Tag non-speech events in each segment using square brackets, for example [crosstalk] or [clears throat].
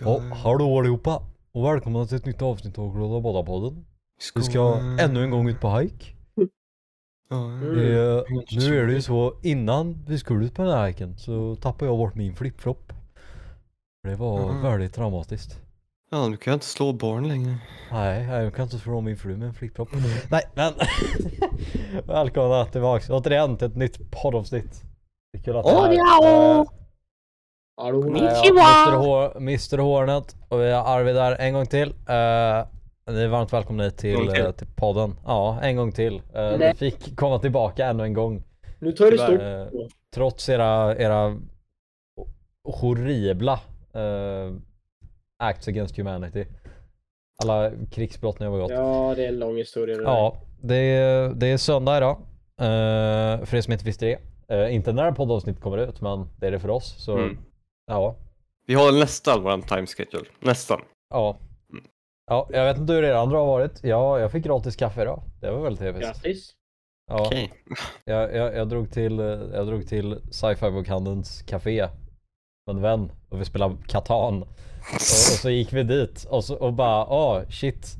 Ja, hallå allihopa och välkomna till ett nytt avsnitt av Glada Badar-podden. Vi ska ännu en gång ut på hike. Ja, Mm. Eh, nu är det ju så, innan vi skulle ut på den här hiken så tappade jag bort min flipflop. Det var Mhm. väldigt traumatiskt. ja, nu kan jag inte slå barn längre. Nej, jag kan inte slå min fru med en flipflop. Nej, men [laughs] välkomna tillbaks återigen till ett nytt poddavsnitt. Det är kul att ja. Hallå. Ja! Mr. Hornet och vi har Arvid där en gång till. Uh, ni är varmt välkomna till, till. eh, till podden. Ja, en gång till. Uh, ni fick komma tillbaka ännu en gång. Nu tar det stopp. eh, trots era, era horribla uh, acts against humanity. Alla krigsbrott ni har begått. Ja, Ja, det är en lång historia. det där. det, är, det är söndag idag. Uh, för er som inte visste det. Eh, inte när poddavsnittet kommer ut, men det är det för oss. Så Mm. Ja. Vi har nästan våran time schedule. Nästan. Ja. Mm. Ja, jag vet inte hur er andra har varit. Ja, jag fick gratis kaffe idag. Det var väldigt trevligt. Grattis. Ja, Okej. jag, jag, jag drog till, jag drog till sci-fi bokhandelns café med en vän och vi spelade Catan. Och, och så gick vi dit och, så, och bara, åh shit.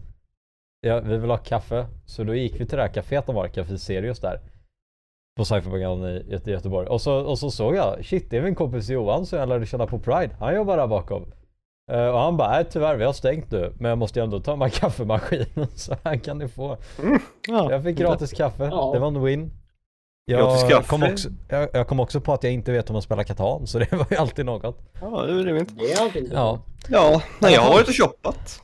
Ja, vi vill ha kaffe. Så då gick vi till det här caféet de har, Café Sirius där. På sci-fi bokhandeln i Göte- Göteborg. Och så, och så såg jag, shit det är min kompis Johan som jag lärde känna på Pride. Han jobbar där bakom. Eh, och han bara, nej tyvärr vi har stängt nu. Men jag måste ju ändå ta med [laughs] kaffemaskinen så här kan ni få. Ja. Jag fick gratis kaffe, Ja. det var en win. Gratis Jag kaffe? kom, också, jag, jag kom också på att jag inte vet om att spela Catan, så det [laughs] var ju alltid något. Ja, det är rimligt. Det är alltid Ja, Ja, nej, jag har varit och shoppat.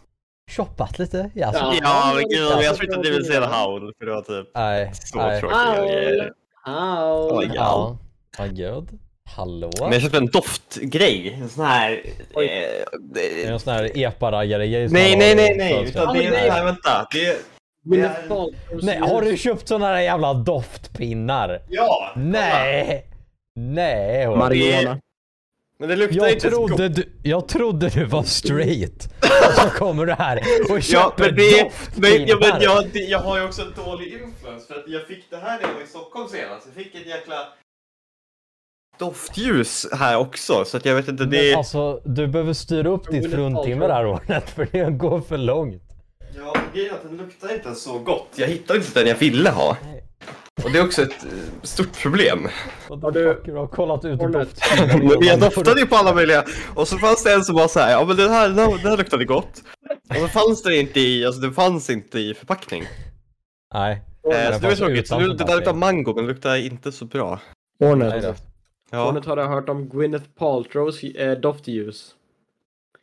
shoppat lite. Ja, så, Ja. Ja, men gud, ja. jag tror inte du vill säga Howl, för det var typ Nej, så nej. tråkiga Howl. grejer. How? Oj, Ja, vad gud. Hallå? Men jag köpte en doftgrej. En sån här... Oj. Eh, Är en sån här epa-raggare-grej nej, nej, nej, nej. Utan det, det- nej, vänta. Det, det är- Nej, har du köpt såna här jävla doftpinnar? ja! kolla. Nej! Nej! Marijuana. Men det luktar Jag inte trodde, du, jag trodde du var straight. Och så kommer du här och Ja, köper men det, men, doftpinnar. ja, men jag, det, jag har ju också en dålig influens för att jag fick det här när jag var i Stockholm senast. Jag fick ett jäkla doftljus här också så att jag vet inte, det... Men alltså, du behöver styra upp ditt fruntimmer Paltrow. här Ornet, för det går för långt. Ja, grejen är att den luktar inte så gott. Jag hittade inte den jag ville ha. Och det är också ett eh, stort problem. Har du- du har kollat ut doftpinnar. [laughs] Jag doftade ju på alla möjliga och så fanns det en som var så här, ja men den här, den här, den här luktade gott. Och så fanns det inte i, alltså det fanns inte i förpackning. Nej. Eh, så det var tråkigt. Så nu, det där luktar mango men det luktar inte så bra. Hornet. Ja. Hornet har du hört om Gwyneth Paltrows eh, doftljus?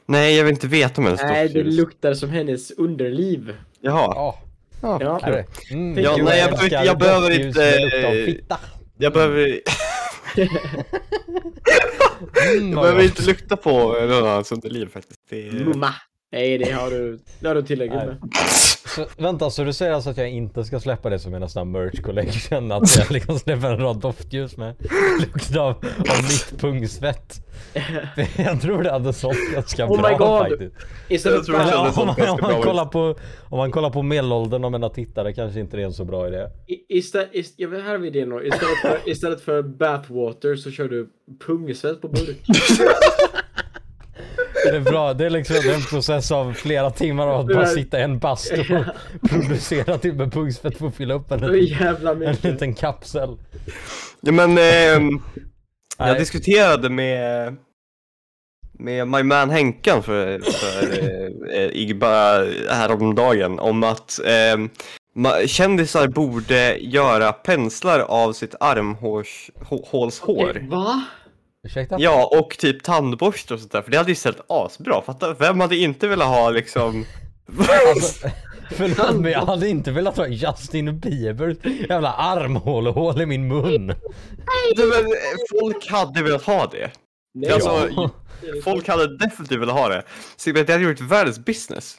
Nej, jag vill inte veta om hennes Nej, det doftljus. luktar som hennes underliv. Jaha. Ja, Ja. Ja. det. Mm, Ja, nej, jag behöver- jag behöver inte, eh. Jag behöver, [laughs] Mm, jag vad behöver inte lukta på någon annans underliv faktiskt. Det är... Mumma. Nej, det har du, det har du tillräckligt med. Så, vänta, så du säger alltså att jag inte ska släppa det som en sån här merch collection? Att jag [laughs] liksom släpper en rad doftljus med lukt av, av mitt pungsvett? [laughs] jag tror det hade sålt ganska Oh bra my God. faktiskt. Istället Jag tror det för, Eller, om, man, om, man kollar på, om man kollar på medelåldern av mina tittare kanske inte det är en så bra idé. i- istället, ist, jag vet, här har vi det nu. Istället för, istället för bathwater så kör du pungsvett på burk. [laughs] Det är bra, det är liksom en process av flera timmar av att bara sitta i en bastu och producera till med pungsvett för att fylla upp en, liten- jävla en liten kapsel. Ja, men ehm, jag Nej. diskuterade med med my man Henkan för, för eh, eh, Igba häromdagen om att eh, ma- kändisar borde göra penslar av sitt armhålshår. Va? Ursäkta? Ja, och typ tandborste och sånt där, för det hade ju sett asbra. Fatta, vem hade inte velat ha liksom... Alltså, [laughs] förlåt men jag hade inte velat ha Justin Biebers jävla armhål och hål i min mun. Nej, men, folk hade velat ha det. Nej, Alltså, Ja. Folk hade definitivt velat ha det. Så det hade gjort världens business.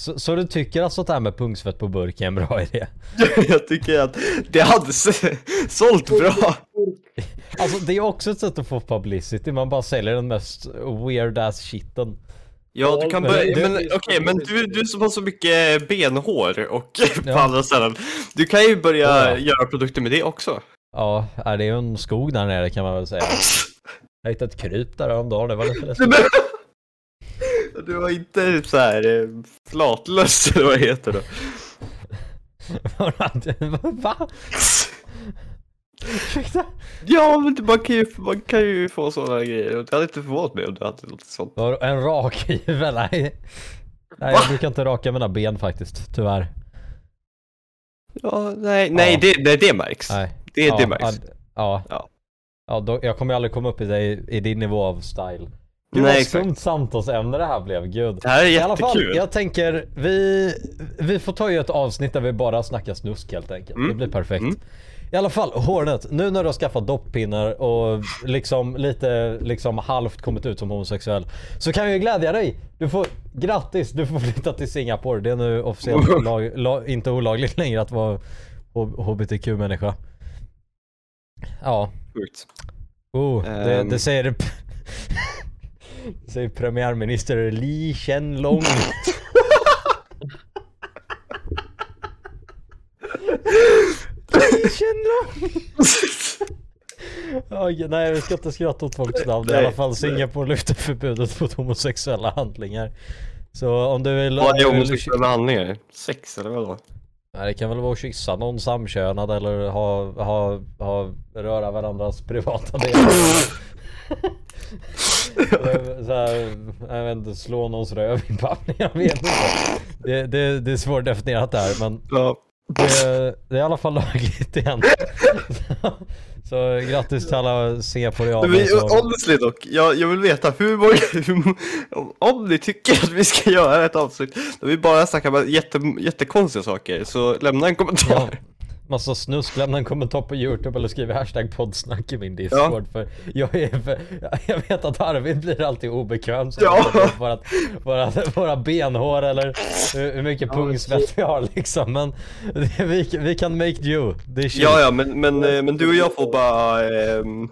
Så, så du tycker alltså att det här med pungsvett på burk är en bra idé? [laughs] Jag tycker att det hade sålt bra. Alltså det är också ett sätt att få publicity, man bara säljer den mest weird ass shiten. Ja, du kan börja, men okej, men du, du som har så mycket benhår och [laughs] på Ja. andra ställen. Du kan ju börja Ja. göra produkter med det också. Ja, är det är ju en skog där nere kan man väl säga. Jag hittade ett kryp där häromdagen, det var lite [laughs] läskigt. Du var inte så här eh, flatlös [laughs] eller vad det heter då. [laughs] Va? [laughs] Ursäkta? Ja, men man kan ju, man kan ju få sådana grejer. Det hade inte förvånat mig om du hade något sånt. En rakhyvel? Nej. Nej jag brukar inte raka mina ben faktiskt, tyvärr. Ja, nej, nej, Ja. Det, nej det märks. Nej. Det, ja, det märks. Ja. Ja, Ja. då, jag kommer aldrig komma upp i, dig, i din nivå av style. Gud Nej, vad exakt. skumt samtalsämne det här blev, gud. Det här är I alla fall, jättekul. jag tänker, vi, vi får ta ju ett avsnitt där vi bara snackar snusk helt enkelt. Mm. Det blir perfekt. Mm. I alla fall, Hornet, nu när du har skaffat doppinnar och liksom lite liksom halvt kommit ut som homosexuell så kan ju glädja dig. Du får, grattis, du får flytta till Singapore. Det är nu officiellt [laughs] lag, la, inte olagligt längre att vara HBTQ-människa. Ja, Sjukt. oh, det, Ehm. det säger det [laughs] säger premiärminister Lee Hsien-Long. Lee Hsien-Long! Oj, nej vi ska inte skratta åt folks namn. I alla fall Singapore lyfter förbudet mot homosexuella handlingar. Så om du vill... Vad är homosexuella handlingar? Sex eller vadå? Nej, det kan väl vara att kyssa någon samkönad eller ha, ha, ha röra varandras privata delar. [laughs] [laughs] så här, jag vet inte, slå någons röv i pappen, jag vet inte. Det, det, det är svårdefinierat där men Ja. det, det är i alla fall lagligt igen. Så, [laughs] så grattis till alla vi, som... honestly dock, jag, jag vill veta hur många, hur, om, om ni tycker att vi ska göra ett avsnitt där vi bara snackar jätte, jättekonstiga saker, så lämna en kommentar. Ja, massa snusk, lämna en kommentar på youtube eller skriv hashtag poddsnack i min discord för jag är för, jag vet att Arvid blir alltid obekväm så Ja. för att våra, våra benhår eller hur, hur mycket Ja, pungsvett vi har liksom men [laughs] vi, vi kan make do, det är shit. Ja, ja, men, men, eh, men du och jag får bara... ehm,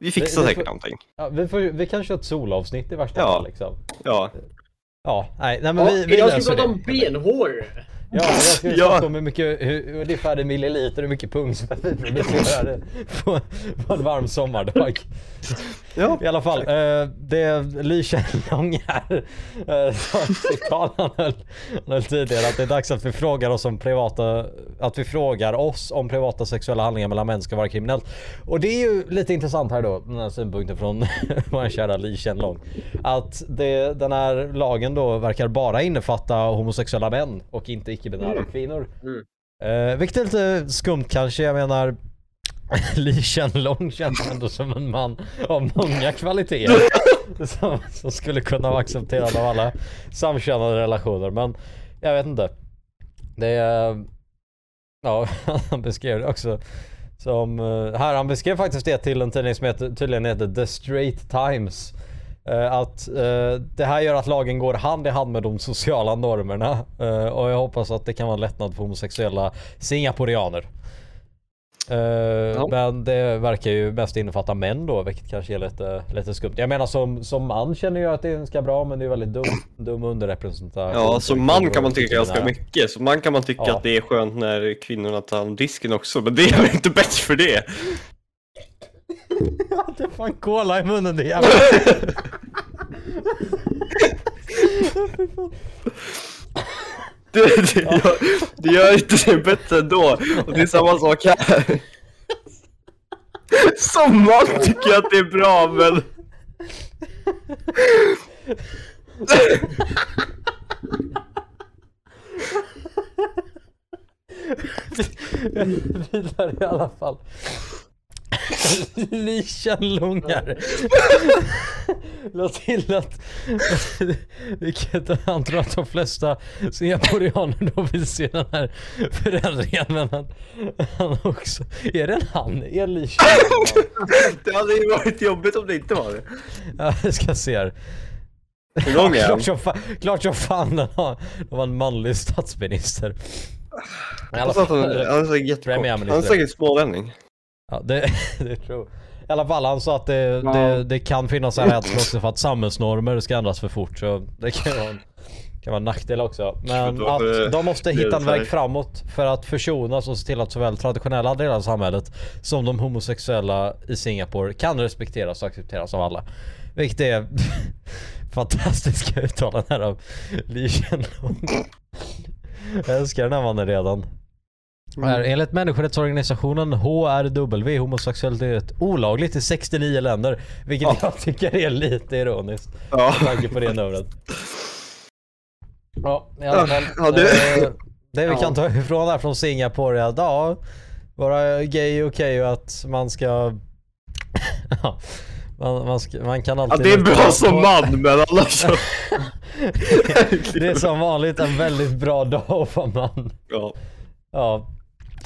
vi fixar det säkert får- någonting. Ja, vi, får, vi kan köra ett solavsnitt i värsta Ja. fall liksom. Ja. Ja, nej, nej men Ja, vi, vi idag ska vi prata om benhår. Ja, jag ska Ja. om hur mycket, hur, ungefär i milliliter hur mycket pungsvett vi producerar på, på en varm sommardag. Ja. I alla fall, eh, det Li Kjellong här eh, han höll, han höll tidigare att det är dags att vi frågar oss om privata, att vi frågar oss om privata sexuella handlingar mellan män ska vara kriminellt. Och det är ju lite intressant här då, den här synpunkten från [laughs] vår kära Li Kjellong. Att det, den här lagen då verkar bara innefatta homosexuella män och inte icke-binära kvinnor. Mm. Eh, vilket är lite skumt kanske, jag menar [laughs] Li Kjellong känns ändå som en man av många kvaliteter [laughs] som, som skulle kunna vara accepterad av alla samkönade relationer men jag vet inte. Det är... Ja, [laughs] han beskrev det också som... eh, Här, han beskrev faktiskt det till en tidning som heter, tydligen heter The Straight Times. Eh, Att eh, det här gör att lagen går hand i hand med de sociala normerna. Eh, Och jag hoppas att det kan vara en lättnad för homosexuella singaporeaner. Eh, Men det verkar ju mest innefatta män då, vilket kanske är lite, lite skumt. Jag menar som, som man känner jag att det är ganska bra, men det är väldigt dum, dum underrepresentation. Ja, som man kan man tycka ganska mycket. Som man kan man tycka Ja. att det är skönt när kvinnorna tar hand om disken också, men det är väl inte bättre för det. Ja, det är fan cola i munnen det jävla... [laughs] Det, det, gör, det gör inte det bättre ändå. Och det är samma sak här. Som man tycker jag att det är bra, men... Vidare i alla fall. Lysenlungar. La till att vilket han tror att de flesta singaporeaner då vill se den här förändringen men han, han också, är det en han? Är Kjellung? Det hade ju varit jobbigt om det inte var det. Ja, jag ska se här. Hur lång är han? klart, som fan, den har, det var en manlig statsminister. Han är säkert smålänning. Ja, det, [laughs] det tror I alla fall han sa att det, Ja. det, det kan finnas en rädsla också för att samhällsnormer ska ändras för fort så det kan vara en, kan vara en nackdel också. Men att de måste är hitta en väg framåt för att försonas och se till att såväl traditionella delar av samhället som de homosexuella i Singapore kan respekteras och accepteras av alla. Vilket är [laughs] fantastiska uttalanden här av Li Shenlong. Jag älskar den här mannen redan. Här, enligt människorättsorganisationen HRW homosexualitet olagligt i 69 länder. Vilket Ja. jag tycker är lite ironiskt. Ja. Med tanke på det numret. Ja, i alla fall. Ja, det- eh, det vi Ja. kan ta ifrån här från Singapore är att ja, vara gay är okej och att man ska... ja, man, man, ska, man kan Ja, alltid... det är bra på- som man, men annars så... [laughs] Det är som vanligt en väldigt bra dag att vara man. Ja. Ja.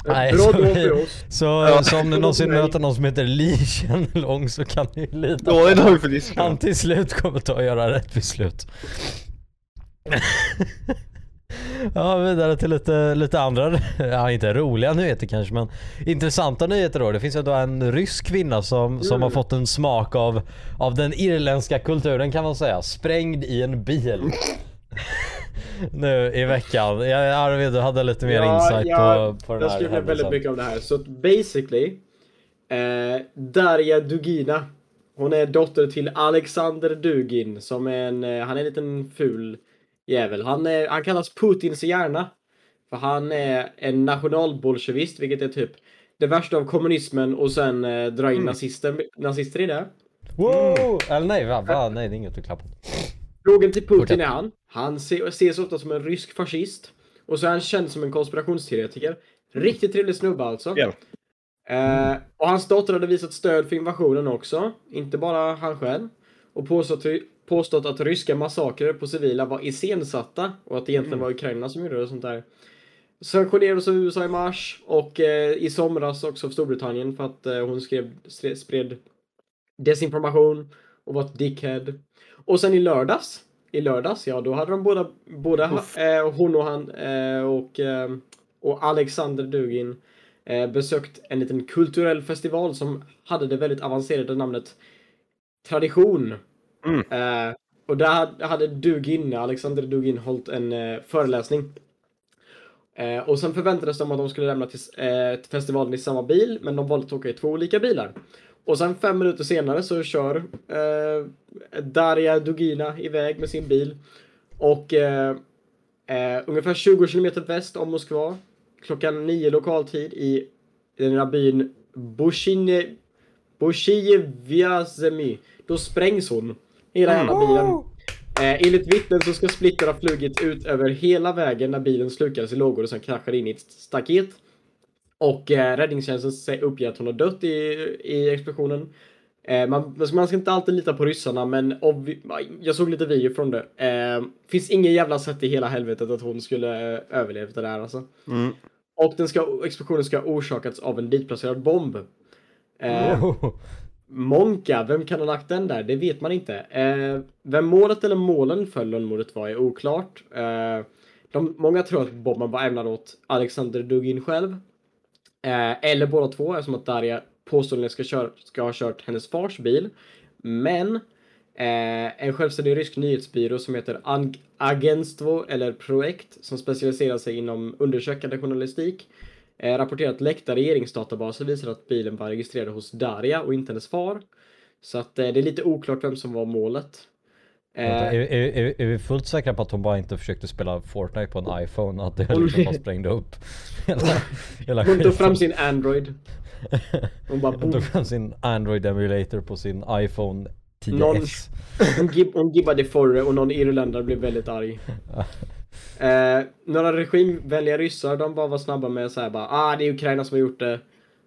Nej, Bra dag för oss. Så, Ja. så om ni någonsin möter någon som heter Li Shenlong så kan ni lita på att han till slut kommer ta och göra rätt beslut. [laughs] Ja, vidare till lite, lite andra, [laughs] ja inte roliga nyheter kanske men intressanta nyheter då. Det finns ju då en rysk kvinna som, som Mm. har fått en smak av, av den irländska kulturen kan man säga. Sprängd i en bil. Nu i veckan. Jag, Arvid du hade lite mer insight på, på den jag här skriver väldigt händelsen. mycket om det här. Så basically, eh, Darja Dugina. Hon är dotter till Alexander Dugin som är en, eh, han är en liten ful jävel. Han, är, han kallas Putins hjärna. För han är en nationalbolsjevist, vilket är typ det värsta av kommunismen och sen eh, dra in Mm. nazister, nazister i det. Wow! Eller nej, va, va? Nej det är inget att klappa. Frågan till Putin Fortsätt. är han. Han se- ses ofta som en rysk fascist. Och så är han känd som en konspirationsteoretiker. Riktigt trevlig snubbe alltså. Ja. Eh, och hans dotter hade visat stöd för invasionen också. Inte bara han själv. Och påstått, påstått att ryska massakrer på civila var iscensatta. Och att det egentligen var Ukraina som gjorde det och sånt där. Sanktionerades av USA i mars. Och eh, i somras också av Storbritannien för att eh, hon skrev, spred desinformation och var ett dickhead. Och sen i lördags, i lördags, ja då hade de båda, båda eh, hon och han eh, och, eh, och Alexander Dugin eh, besökt en liten kulturell festival som hade det väldigt avancerade namnet Tradition. Mm. Eh, och där hade- Dugin, Alexander Dugin, hållit en eh, föreläsning. Och sen förväntades de att de skulle lämna till, till festivalen i samma bil, men de valde att åka i två olika bilar. Och sen fem minuter senare så kör eh, Darja Dugina iväg med sin bil. Och eh, eh, ungefär 20 kilometer väst om Moskva, klockan nio lokaltid i den lilla byn Bushine, Bushijeviazemi. Då sprängs hon. Hela jävla bilen. Eh, enligt vittnen så ska splitter ha flugit ut över hela vägen när bilen slukades i lågor och sen kraschade in i ett staket. Och eh, räddningstjänsten uppger att hon har dött i, i explosionen. Eh, man, man ska inte alltid lita på ryssarna men jag såg lite video från det. Eh, finns ingen jävla sätt i hela helvetet att hon skulle eh, överlevt det där alltså. Mm. Och den ska, explosionen ska ha orsakats av en ditplacerad bomb. Eh, Wow. Monka, vem kan ha lagt den där? Det vet man inte. Eh, vem målet eller målen för lönnmordet var är oklart. Eh, de, många tror att bomben var ämnad åt Alexander Dugin själv. Eh, eller båda två eftersom att Darja påståeligen ska, kör, ska ha kört hennes fars bil. Men eh, en självständig rysk nyhetsbyrå som heter Ag- Agentstvo eller Projekt som specialiserar sig inom undersökande journalistik eh, rapporterar att läckta regeringsdatabaser visar att bilen var registrerad hos Darja och inte hennes far. Så att eh, det är lite oklart vem som var målet. Vänta, Eh, Är, är, är, vi fullt säkra på att hon bara inte försökte spela Fortnite på en iPhone? Att det liksom bara sprängde upp hela, hela hon tog fram sin Android. Hon bara Hon tog fram sin Android emulator på sin iPhone 10s. Någon- Hon, gib, hon gibbade Forre och någon irländare blev väldigt arg. [laughs] Eh, några regimvänliga ryssar, de bara var snabba med att säga bara ah det är Ukraina som har gjort det.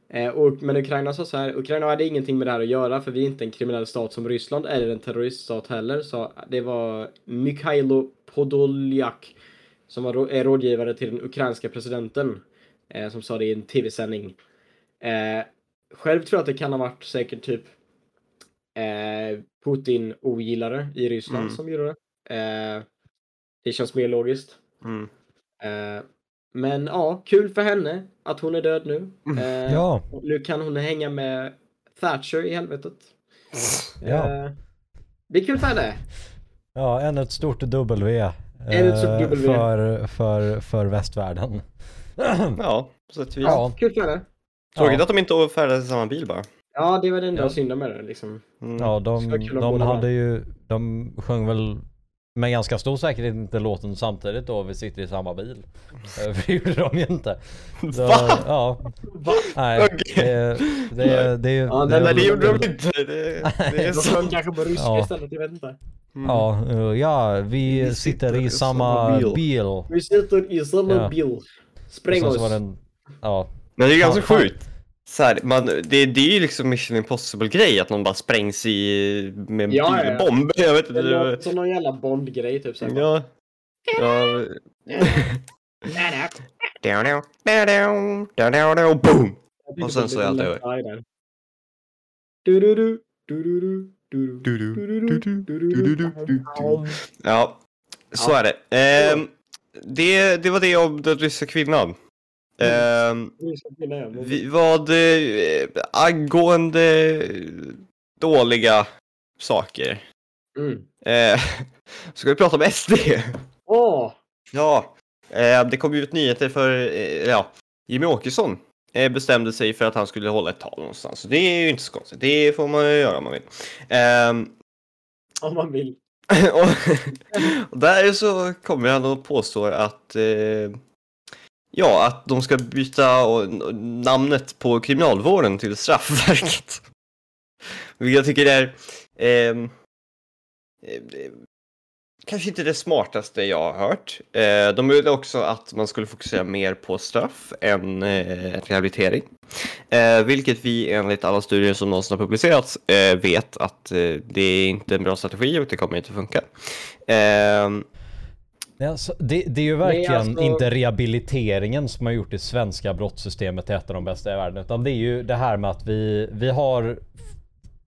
Eh, och, men Ukraina sa så här, Ukraina hade ingenting med det här att göra för vi är inte en kriminell stat som Ryssland eller en terroriststat heller. Så det var Mikhailo Podoljak som var, är rådgivare till den ukrainska presidenten. Eh, som sa det i en tv-sändning. Eh, själv tror jag att det kan ha varit säkert typ eh, Putin-ogillare i Ryssland Mm. som gjorde det. Eh, det känns mer logiskt. Mm. Men ja, kul för henne att hon är död nu. Eh, Ja, Nu kan hon hänga med Thatcher i helvetet. ja. Eh, det är kul för henne. ja, ännu ett stort W. eh, Ännu ett stort W. För, för, för västvärlden. [clears throat] Ja, på sätt och vis. Ja, Kul för henne. Tråkigt Ja. att de inte färdas i samma bil bara. Ja, det var det enda Ja. synden med det liksom. Mm. Ja, de, de hade ju, de sjöng väl med ganska stor säkerhet inte låten samtidigt då vi sitter i samma bil. För [laughs] det gjorde de ju inte. [laughs] Så, Va? Ja, Va? nej. Okej. Det, det, det, Ja, det, Nej, det gjorde de inte. Det, det är [laughs] sjöng kanske på ryska Ja. istället, jag vet inte. Mm. Ja, ja, vi, Vi sitter, i samma bil. Vi sitter i samma Ja. bil. Spräng oss. en, ja, Men det är ganska sjukt. Så här, man, det, det är ju liksom Mission Impossible grej att någon bara sprängs i med en Ja, ja, ja. bilbomb. Jag vet Det inte. låter Det, som någon jävla Bond-grej typ såhär. ja. Ja. Boom! Och sen så är allt över. Ja, så är det. Ehm, det. Det var det om den ryska kvinnan. Igen. vi, vad eh, angående dåliga saker. Mm. Eh, [laughs] ska vi prata om SD? Åh! Ja, eh, det kom ju ut nyheter för, eh, ja, Jimmy Åkesson eh, bestämde sig för att han skulle hålla ett tal någonstans. Så det är ju inte så konstigt, det får man ju göra om man vill. Ehm, Om man vill. [laughs] och, [laughs] och där så kommer han och påstår att eh, Ja, att de ska byta namnet på kriminalvården till straffverket. [laughs] Vilket jag tycker är ehm, eh, kanske inte det smartaste jag har hört. Eh, de ville också att man skulle fokusera mer på straff än eh, rehabilitering. Eh, vilket vi enligt alla studier som någonsin har publicerats eh, vet att eh, det är inte en bra strategi och det kommer inte funka. Ehm, Eh, Ja, så det, det är ju verkligen alltså- inte rehabiliteringen som har gjort det svenska brottssystemet till ett av de bästa i världen. Utan det är ju det här med att vi, vi har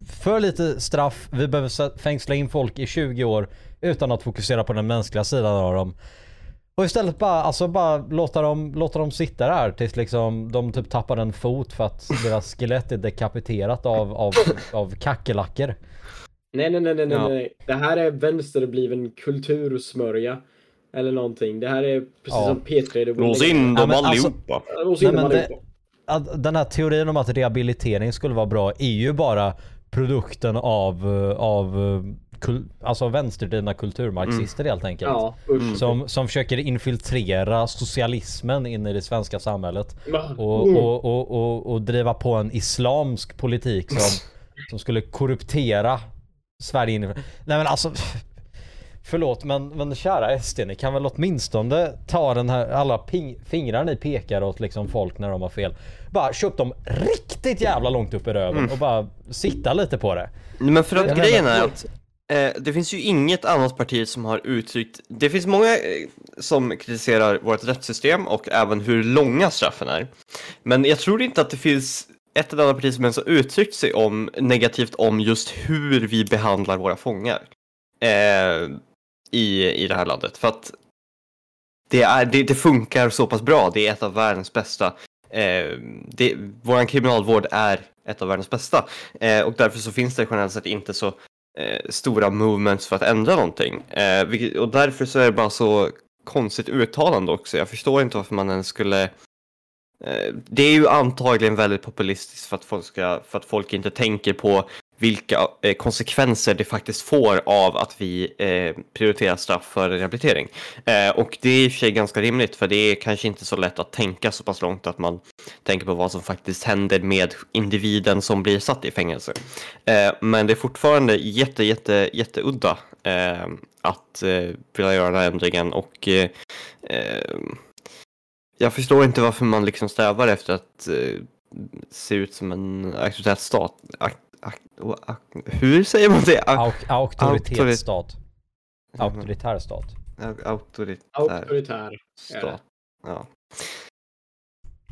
för lite straff. Vi behöver fängsla in folk i 20 år utan att fokusera på den mänskliga sidan av dem. Och istället bara, alltså bara låta dem, låta dem sitta där tills liksom de typ tappar en fot för att deras skelett är dekapiterat av, av, av kackerlackor. Nej, nej, nej, nej, nej, Ja. nej. Det här är vänsterbliven kultursmörja. Eller någonting. Det här är precis Ja. som P3. det borde Lås in dem alltså- allihopa. Lås in Nej, dem det- allihopa. den här teorin om att rehabilitering skulle vara bra är ju bara produkten av, av kul, alltså vänsterdrivna kulturmarxister helt enkelt. Ja, usch. Som, som försöker infiltrera socialismen in i det svenska samhället. Och, Mm. och, och, och, och driva på en islamsk politik som, som skulle korruptera Sverige in i... Nej men alltså Förlåt men, men kära SD, ni kan väl åtminstone ta den här, alla ping, fingrar ni pekar åt liksom folk när de har fel. Bara köp dem riktigt jävla långt upp i röven och bara sitta lite på det. Men för att Jag grejen menar- är att eh, det finns ju inget annat parti som har uttryckt, det finns många eh, som kritiserar vårt rättssystem och även hur långa straffen är. Men jag tror inte att det finns ett eller annat parti som ens har uttryckt sig om negativt om just hur vi behandlar våra fångar eh, i, i det här landet. För att det, är, det, det funkar så pass bra, det är ett av världens bästa. Eh, det, våran kriminalvård är ett av världens bästa. Eh, och därför så finns det generellt sett inte så eh, stora movements för att ändra någonting. Eh, vilket, och därför så är det bara så konstigt uttalande också. Jag förstår inte varför man ens skulle eh, det är ju antagligen väldigt populistiskt för att folk, ska, för att folk inte tänker på vilka eh, konsekvenser det faktiskt får av att vi eh, prioriterar straff för rehabilitering. Eh, och det är i och för sig ganska rimligt för det är kanske inte så lätt att tänka så pass långt att man tänker på vad som faktiskt händer med individen som blir satt i fängelse. Eh, men det är fortfarande jätte, jätte, jätteudda eh, att eh, vilja göra den här ändringen och eh, eh, jag förstår inte varför man liksom strävar efter att eh, se ut som en auktoritär Ak, hur säger man det? Auk, auktoritetsstat. Auktoritär stat. Au- Auktoritär Auktoritär. stat. Ja.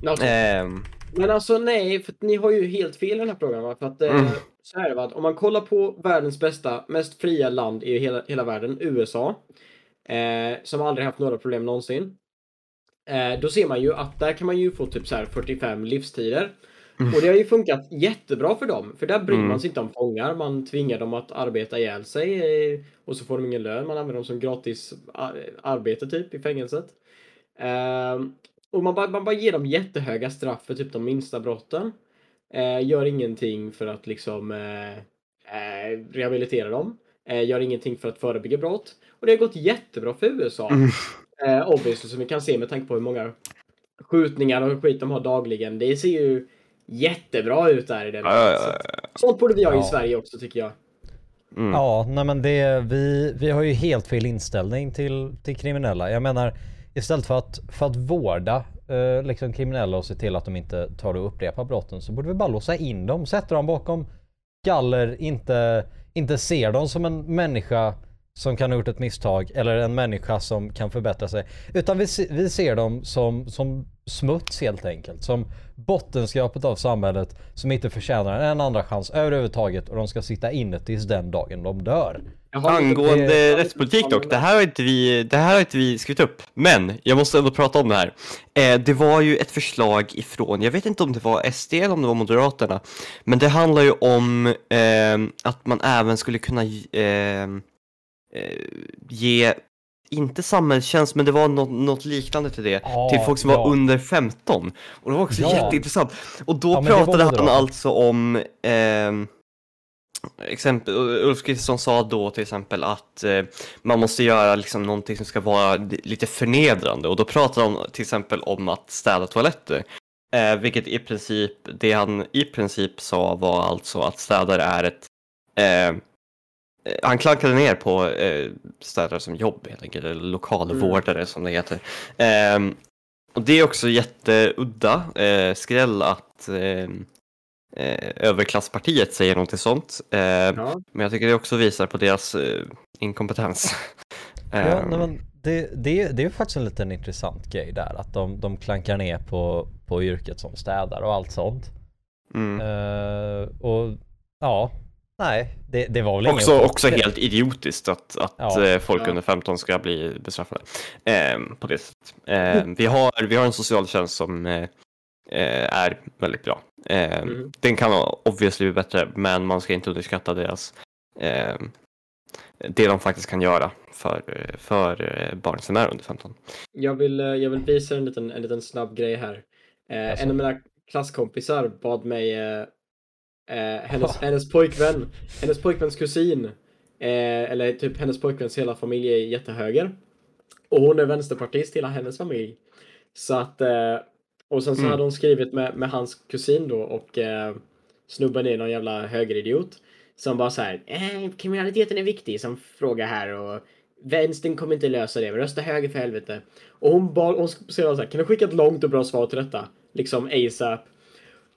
Alltså, Ehm, Men alltså nej, för att ni har ju helt fel i den här frågan. Va? För att, eh, Mm. så här va? att Om man kollar på världens bästa, mest fria land i hela, hela världen, USA. Eh, som aldrig haft några problem någonsin. Eh, då ser man ju att där kan man ju få typ så här 45 livstider. Mm. Och det har ju funkat jättebra för dem. För där bryr Mm. man sig inte om fångar. Man tvingar dem att arbeta ihjäl sig. Eh, och så får de ingen lön. Man använder dem som gratis ar- arbete typ i fängelset. Ehm, och man bara, man bara ger dem jättehöga straff för typ de minsta brotten. eh, gör ingenting för att liksom eh, eh, rehabilitera dem, eh, gör ingenting för att förebygga brott. Och det har gått jättebra för USA. Mm. Eh, obviously, som vi kan se med tanke på hur många skjutningar och skit de har dagligen. Det ser ju jättebra ut där i den. Ja, ja, Så ja, ja. Sånt borde vi ha i Ja. Sverige också tycker jag. Mm. Ja, nej men det, vi, vi har ju helt fel inställning till, till kriminella. Jag menar, istället för att, för att vårda eh, liksom kriminella och se till att de inte tar och upprepar brotten så borde vi bara låsa in dem, sätta dem bakom galler, inte, inte ser dem som en människa som kan ha gjort ett misstag eller en människa som kan förbättra sig. Utan vi, vi ser dem som, som smuts helt enkelt. Som bottenskrapet av samhället som inte förtjänar en andra chans överhuvudtaget och de ska sitta inne tills den dagen de dör. Angående det- rättspolitik dock, det här har inte vi, det här har inte vi skrivit upp. Men jag måste ändå prata om det här. Eh, det var ju ett förslag ifrån, jag vet inte om det var SD eller om det var Moderaterna. Men det handlar ju om eh, att man även skulle kunna eh, eh, ge, inte samhällstjänst, men det var något, något liknande till det. Ja, till folk som ja. var under 15. Och det var också Ja. jätteintressant. Och då Ja, pratade han alltså om ehm, exempel, Ulf Kristersson sa då till exempel att eh, man måste göra liksom någonting som ska vara li- lite förnedrande och då pratade han till exempel om att städa toaletter. Eh, vilket i princip, det han i princip sa var alltså att städare är ett eh, eh, han klankade ner på eh, städare som jobb helt enkelt, eller lokalvårdare som det heter. Ehm, och det är också jätteudda eh, skräll att eh, eh, överklasspartiet säger någonting sånt. Eh, Ja. Men jag tycker det också visar på deras eh, inkompetens. Ja, Ehm, men det, det, det är faktiskt en liten intressant grej där att de, de klankar ner på, på yrket som städare och allt sånt. mm. Eh, och ja, nej, det, det var väl Också, chock också helt idiotiskt att, att Ja. eh, folk Ja. under 15 ska bli bestraffade. Ehm, på det sättet. Ehm, vi, har, vi har en socialtjänst som eh, eh, är väldigt bra. Ehm, Mm. Den kan obviously bli bättre, men man ska inte underskatta deras ehm, det de faktiskt kan göra för, eh, för eh, barn som är under 15. Jag vill, eh, jag vill visa en liten, en liten snabb grej här. Eh, Alltså. En av mina klasskompisar bad mig, eh, hennes, hennes pojkvän, hennes pojkväns kusin, eh, eller typ hennes pojkväns hela familj är jättehöger. Och hon är vänsterpartist, hela hennes familj. Så att, eh, och sen så Mm. hade hon skrivit med, med hans kusin då och eh, snubben är någon jävla högeridiot. Som bara så här, eh, kriminaliteten är viktig som fråga här och vänstern kommer inte lösa det, rösta höger för helvete. Och hon bad, hon skrev så här, kan du skicka ett långt och bra svar till detta? Liksom ASAP.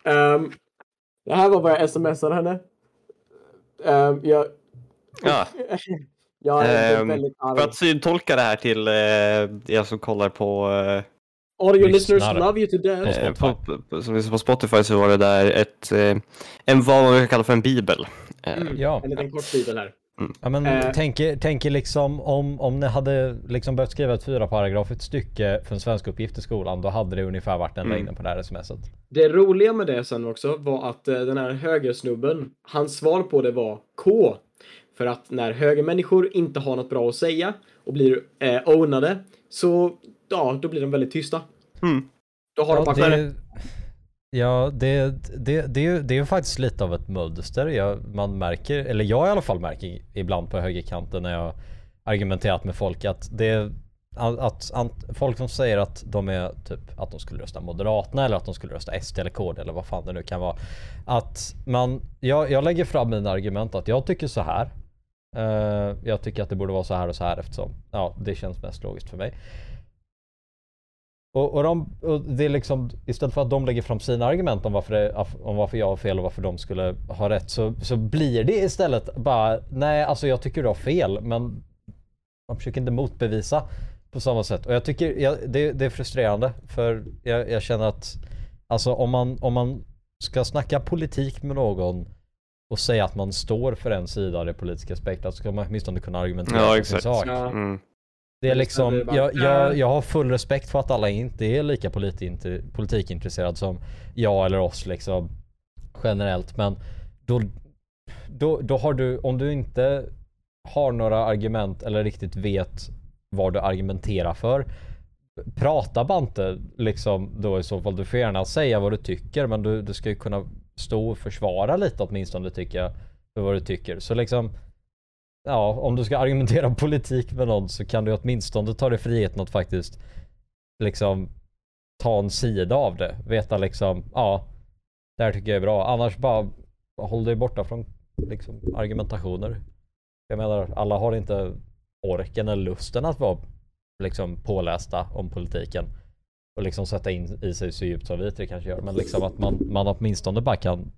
Um, det här var vad jag smsade henne. Um, jag, Ja, [laughs] jag är Ehm, väldigt arg. för att syntolka det här till eh, er som kollar på All your lyssnar. listeners love you to death. På Eh, på, på, som lyssnar på Spotify så var det där ett, eh, en vad man kan kalla för en bibel. Mm, Ja. En liten kort bibel här. Ja men Eh. tänker, tänker liksom om, om ni hade liksom behövt skriva ett fyra paragrafigt stycke för en svensk uppgift i skolan då hade det ungefär varit den Mm. längden på det här smset. Det roliga med det sen också var att eh, den här högersnubben, hans svar på det var K. För att när högermänniskor inte har något bra att säga och blir eh, ownade så, ja, då blir de väldigt tysta. Mm. Då har de bara Ja, det, ja det, det, det, är ju- det är ju faktiskt lite av ett mönster. Jag, man märker, eller jag i alla fall märker ibland på högerkanten när jag argumenterat med folk att det att, att, att folk som säger att de är typ att de skulle rösta Moderaterna eller att de skulle rösta SD eller KD eller vad fan det nu kan vara. Att man, jag, jag lägger fram mina argument att jag tycker så här. Uh, jag tycker att det borde vara så här och så här eftersom ja, det känns mest logiskt för mig. Och, och, de, och det är liksom istället för att de lägger fram sina argument om varför, det, om varför jag har fel och varför de skulle ha rätt så, så blir det istället bara nej alltså jag tycker du har fel men man försöker inte motbevisa på samma sätt och jag tycker jag, det, det är frustrerande för jag, jag känner att alltså om man, om man ska snacka politik med någon och säga att man står för en sida av det politiska spektrat så ska man åtminstone kunna argumentera Ja, för sin sak. Ja. Mm. Det är liksom, jag, jag, jag har full respekt för att alla inte är lika politikintresserade som jag eller oss liksom generellt men då, då, då har du, om du inte har några argument eller riktigt vet vad du argumenterar för prata bara inte liksom då i så fall. Du får gärna säga vad du tycker men du, du ska ju kunna stå och försvara lite åtminstone tycker jag. För vad du tycker. Så liksom Ja, om du ska argumentera [laughs] politik med någon så kan du åtminstone ta dig friheten att faktiskt liksom ta en sida av det. Veta liksom, ja, det här tycker jag är bra. Annars bara håll dig borta från liksom argumentationer. Jag menar, alla har inte orken eller lusten att vara liksom pålästa om politiken och liksom sätta in i sig så djupt som vi tre kanske gör. Men liksom att man, man åtminstone bara kan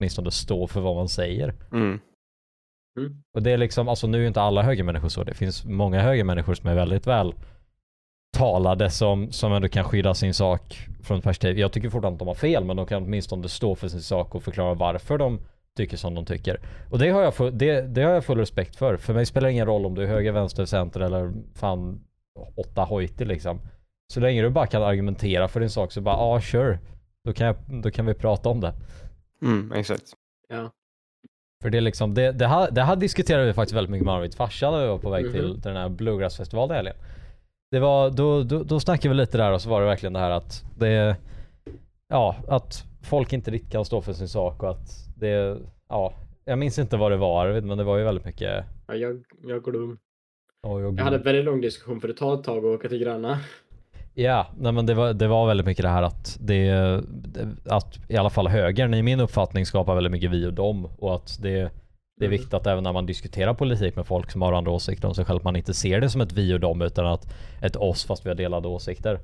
åtminstone stå för vad man säger. Mm. Mm. Och det är liksom, alltså nu är inte alla högermänniskor så. Det finns många högermänniskor som är väldigt väl talade som, som ändå kan skydda sin sak från ett perspektiv. Jag tycker fortfarande att de har fel men de kan åtminstone stå för sin sak och förklara varför de tycker som de tycker. Och det har jag, full, det, det har jag full respekt för. För mig spelar det ingen roll om du är höger, vänster, center eller fan åtta hojter liksom. Så länge du bara kan argumentera för din sak så bara ja ah, sure. Då kan, jag, då kan vi prata om det. Mm, exakt. Ja. För det är liksom, det, det, här, det här diskuterade vi faktiskt väldigt mycket med Arvid farsa när vi var på väg till, Mhm. till den här bluegrassfestivalen helgen. Det var, då, då, då snackade vi lite där och så var det verkligen det här att det, ja, att folk inte riktigt kan stå för sin sak och att det, ja, jag minns inte vad det var Arvid, men det var ju väldigt mycket, Ja, jag, jag går dum. oj, oj, Jag hade en väldigt lång diskussion för det tar ett tag att åka till Gränna. Ja, nej men det var, det var väldigt mycket det här att det, att i alla fall högern i min uppfattning skapar väldigt mycket vi och dem och att det det är Mm. viktigt att även när man diskuterar politik med folk som har andra åsikter om sig själv, att man inte ser det som ett vi och dem utan att ett oss fast vi har delade åsikter.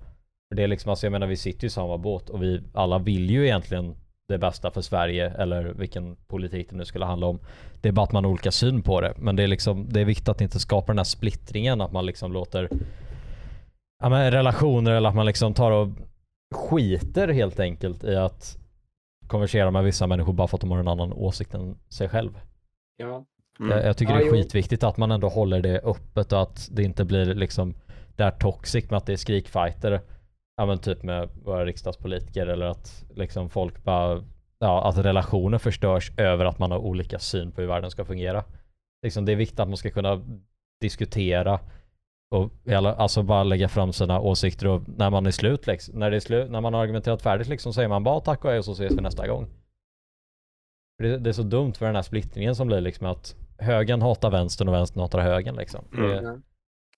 För det är liksom, alltså jag menar vi sitter ju i samma båt och vi alla vill ju egentligen det bästa för Sverige eller vilken politik det nu skulle handla om. Det är bara att man har olika syn på det. Men det är liksom, det är viktigt att inte skapa den här splittringen, att man liksom låter ja, men relationer eller att man liksom tar och skiter helt enkelt i att konversera med vissa människor bara för att de har en annan åsikt än sig själv. Ja. Mm. Jag, jag tycker Ja, det är jo. skitviktigt att man ändå håller det öppet och att det inte blir liksom där toxic med att det är skrikfighter. Ja men typ med våra riksdagspolitiker eller att liksom folk bara Ja att relationer förstörs över att man har olika syn på hur världen ska fungera. Liksom det är viktigt att man ska kunna diskutera och alla- alltså bara lägga fram sina åsikter och när man är slut liksom, när det är slut, när man har argumenterat färdigt liksom säger man bara tack och hej och så ses vi nästa gång. Det, det är så dumt för den här splittringen som blir liksom att högern hatar vänstern och vänstern hatar högern liksom. Mm.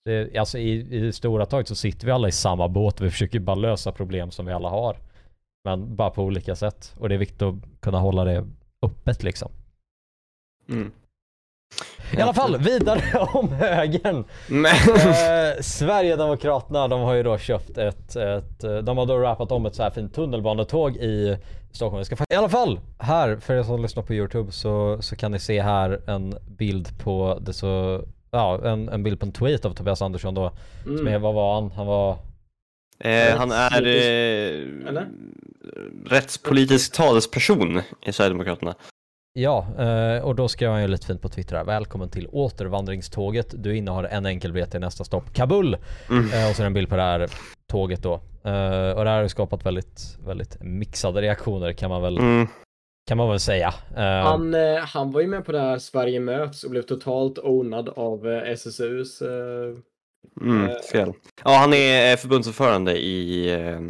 Det, det, alltså i, i stora taget så sitter vi alla i samma båt och vi försöker bara lösa problem som vi alla har. Men bara på olika sätt. Och det är viktigt att kunna hålla det öppet liksom. Mm. I alla fall, vidare [laughs] om högern. Men, eh, Sverigedemokraterna, de har ju då köpt ett, ett eh, de har då rappat om ett så här fint tunnelbanetåg i Stockholm. Jag ska, I alla fall, här för er som lyssnar på Youtube så, så kan ni se här en bild på det så, ja en, en bild på en tweet av Tobias Andersson då. Som är, Mm. vad var han? Han var, eh, han är eh, rättspolitisk talesperson i Sverigedemokraterna. Ja, eh, och då skrev han ju lite fint på Twitter här. Välkommen till återvandringståget. Du innehar en enkel biljett till nästa stopp, Kabul. Mm. Eh, och så är det en bild på det här tåget då. Eh, och det här har skapat väldigt, väldigt mixade reaktioner kan man väl, Mm. kan man väl säga. Han, han var ju med på det här Sverige möts och blev totalt ownad av SSUs Mm, fel. Ja, han är förbundsordförande i eh,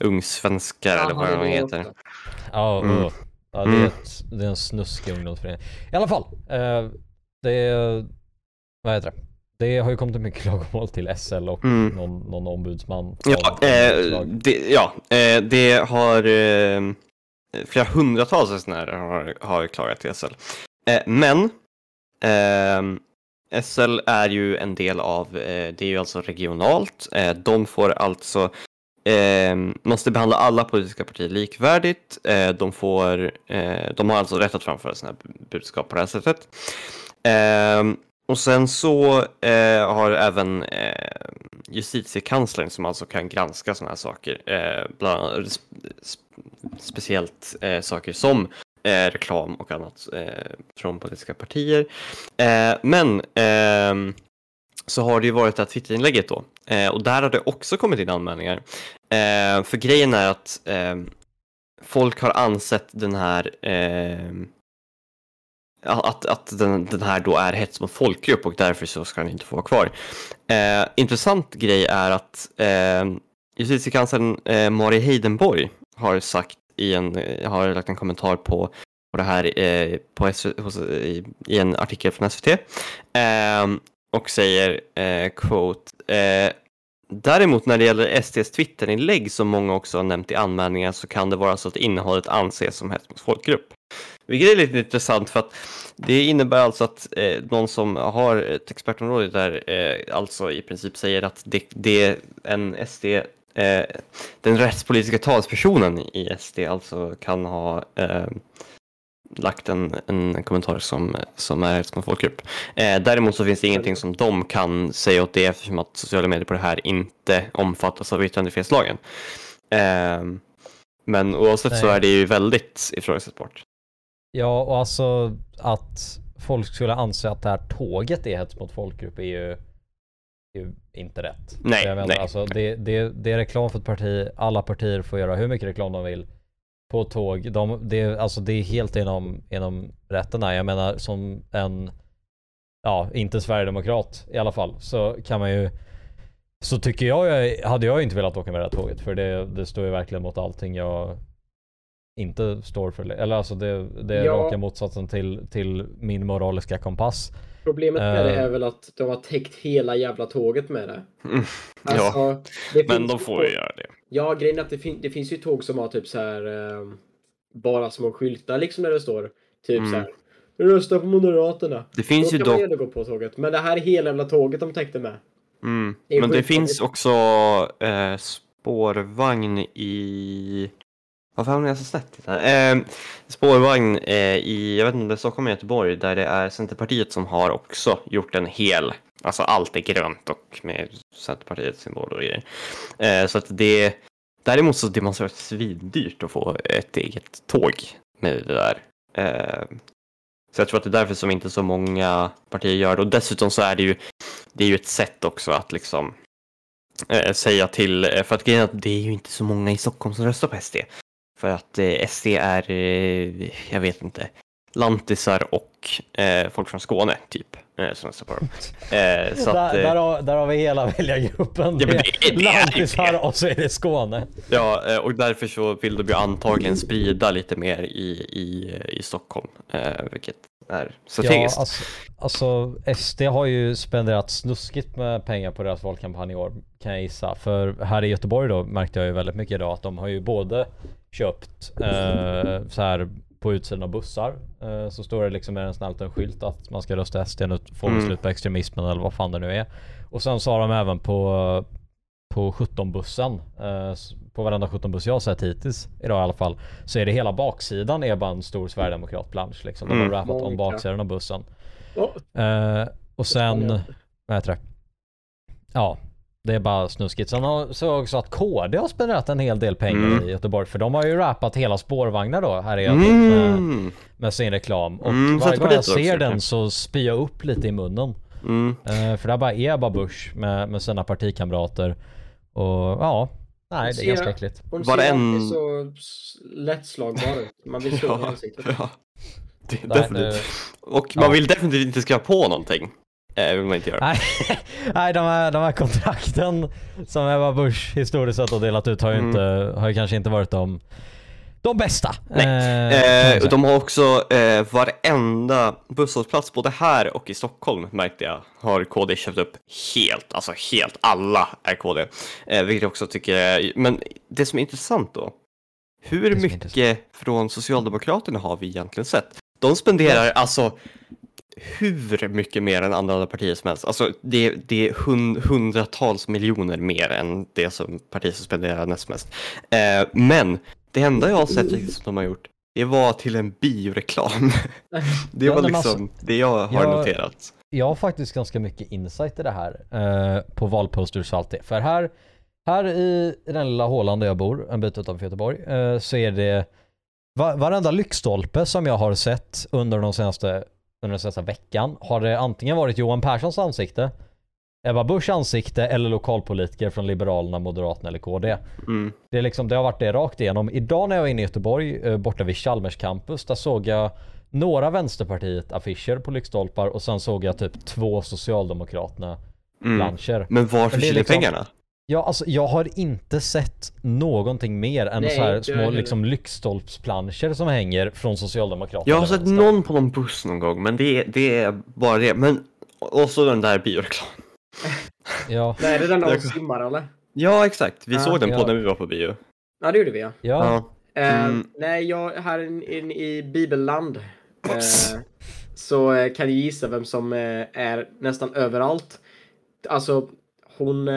Ung Svenskar eller vad han heter. Ja, Mm. Ja det, är Mm. ett, det är en snuskig ungdomsförening. I alla fall, eh, det är, vad heter det? Det har ju kommit mycket [laughs] klagomål till SL och Mm. någon, någon ombudsman. Ja, eh, det, ja eh, det har eh, flera hundratals resenärer har, har klagat till SL. Eh, men ehm, SL är ju en del av, eh, det är ju alltså regionalt. Eh, de får alltså eh, måste behandla alla politiska partier likvärdigt. Eh, de, får, eh, de har alltså rätt att framföra sina budskap på det här sättet. Ehm, och sen så eh, har även eh, justitiekanslern som alltså kan granska sådana här saker, eh, bland annat sp- sp- speciellt eh, saker som eh, reklam och annat eh, från politiska partier. Eh, men ehm, så har det ju varit det här Twitterinlägget då eh, och där har det också kommit in anmälningar. Eh, för grejen är att eh, folk har ansett den här eh, att, att den, den här då är hets mot folkgrupp och därför så ska den inte få vara kvar. Eh, intressant grej är att eh, justitiekanslern eh, Mari Heidenborg har sagt i en, har lagt en kommentar på, på det här eh, på hos, i, i en artikel från SVT. Eh, och säger, eh, quote, eh, Däremot när det gäller SDs Twitterinlägg som många också har nämnt i anmälningar så kan det vara så att innehållet anses som hets mot folkgrupp. Vilket är lite intressant för att det innebär alltså att eh, någon som har ett expertområde där eh, alltså i princip säger att det, det en SD, eh, den rättspolitiska talspersonen i SD alltså kan ha eh, lagt en, en kommentar som, som är hets mot folkgrupp. Eh, däremot så finns det ingenting som de kan säga åt det eftersom att sociala medier på det här inte omfattas av yttrandefrihetslagen. Eh, men oavsett så Nej. är det ju väldigt ifrågasättbart. Ja, och alltså att folk skulle anse att det här tåget är hets mot folkgrupp är ju, ju inte rätt. Nej, menar, nej. Alltså, det, det, det är reklam för ett parti, alla partier får göra hur mycket reklam de vill på tåg. De, det, alltså, det är helt inom, inom rätterna. Jag menar som en, ja, inte sverigedemokrat i alla fall, så kan man ju så tycker jag, jag hade jag inte velat åka med det här tåget för det, det står ju verkligen mot allting jag inte står för. Eller alltså det, det är Ja. raka motsatsen till, till min moraliska kompass. Problemet med det Eh. är väl att de har täckt hela jävla tåget med det. Mm, [laughs] ja, Alltså, det men de ju får tåg- ju göra det. Ja, grejen är att det, fin- det finns ju tåg som har typ så här eh, bara små skyltar liksom där det står typ Mm. så här. Rösta på Moderaterna. Det finns Då ju dock gå på tåget. Men det här är hela jävla tåget de täckte med. Mm. Det Men det finns också eh, spårvagn i... Varför hamnar jag så snett? Eh, spårvagn eh, i, jag vet inte om det är Stockholm eller Göteborg, där det är Centerpartiet som har också gjort en hel, alltså allt är grönt och med Centerpartiets symbol och grejer. Eh, så att det, däremot så det måste vara svindyrt att få ett eget tåg med det där. Eh, så jag tror att det är därför som inte så många partier gör det. Och dessutom så är det ju det är ju ett sätt också att liksom eh, säga till, eh, för att grejen är att det är ju inte så många i Stockholm som röstar på SD. För att eh, SD är, eh, jag vet inte, lantisar och eh, folk från Skåne typ eh, som röstar på dem. [laughs] Eh, så där, att, eh, där, har, där har vi hela väljargruppen. Ja, det- det Lantisar det. och så är det Skåne. ja, eh, och därför så vill de ju antagligen sprida lite mer i, i, i Stockholm, eh, vilket är Ja, strategiskt. alltså, alltså SD har ju spenderat snuskigt med pengar på deras valkampanj i år kan jag gissa. För här i Göteborg då märkte jag ju väldigt mycket idag att de har ju både köpt eh, så här på utsidan av bussar eh, så står det liksom med en sån här liten skylt att man ska rösta SD nu får vi Mm. slut på extremismen eller vad fan det nu är. Och sen så har de även på på 17-bussen, eh, på varenda 17-buss jag har sett hittills idag i alla fall, så är det hela baksidan är bara en stor sverigedemokratplansch liksom. De har Mm. rappat om baksidan av bussen. Eh, och sen, vad heter det? Ja, det är bara snuskigt. Sen har, så också att KD har spenderat en hel del pengar Mm. i Göteborg. För de har ju rappat hela spårvagnar då här i Göteborg med, Mm. med sin reklam. Och Mm, varje gång jag ser också, den så spyr jag upp lite i munnen. Mm. Eh, för där bara är Ebba Busch med, med sina partikamrater. Och ja, nej det är ganska äckligt. Hon Var ser det alltid en- så lättslagbar ut. Man vill slå henne i Ja, ansiktet. ja. Det, Nej, definitivt. det- Och man Ja. vill definitivt inte skriva på någonting. Eh, vill man inte göra. Nej, [laughs] nej de, här, de här kontrakten som Ebba Busch historiskt sett har delat ut har ju, Mm. inte, har ju kanske inte varit de, de bästa. Nej. Eh, Eh, de har också eh, varenda busshållplats, både här och i Stockholm märkte jag, har KD köpt upp helt, alltså helt alla är KD. Eh, vilket jag också tycker är, men det som är intressant då, hur mycket intressant. från Socialdemokraterna har vi egentligen sett? De spenderar alltså hur mycket mer än andra partier som helst. Alltså det, det är hund, hundratals miljoner mer än det som partiet som spenderar näst mest. Eh, men det enda jag har sett som de har gjort, det var till en bioreklam. [laughs] det Ja, var liksom alltså, det jag har jag- noterat. Jag har faktiskt ganska mycket insight i det här eh, på valposters och allt det. För här, här i den lilla hålan där jag bor, en bit utanför Göteborg, eh, så är det va, varenda lyktstolpe som jag har sett under, de senaste, under den senaste veckan har det antingen varit Johan Perssons ansikte, Ebba Buschs ansikte eller lokalpolitiker från Liberalerna, Moderaterna eller KD. Mm. Det, är liksom, det har varit det rakt igenom. Idag när jag var inne i Göteborg, eh, borta vid Chalmers campus, där såg jag några Vänsterpartiet-affischer på lyktstolpar och sen såg jag typ två Socialdemokraterna Mm. Men var Men det är försvinner liksom- pengarna? Ja, alltså jag har inte sett någonting mer än Nej, så här små liksom lyktstolpsplanscher som hänger från Socialdemokraterna. Jag har sett någon på någon buss någon gång, men det, det är bara det. Men, och så den där bioreklamen. Ja, [laughs] Nej, det är den där de simmar eller? Ja, exakt. Vi Ja. såg den på Ja. när vi var på bio. Ja, det gjorde vi ja. ja. Eh, Mm. Nej, jag här in, in i bibelland eh, så eh, kan jag gissa vem som eh, är nästan överallt. Alltså, hon,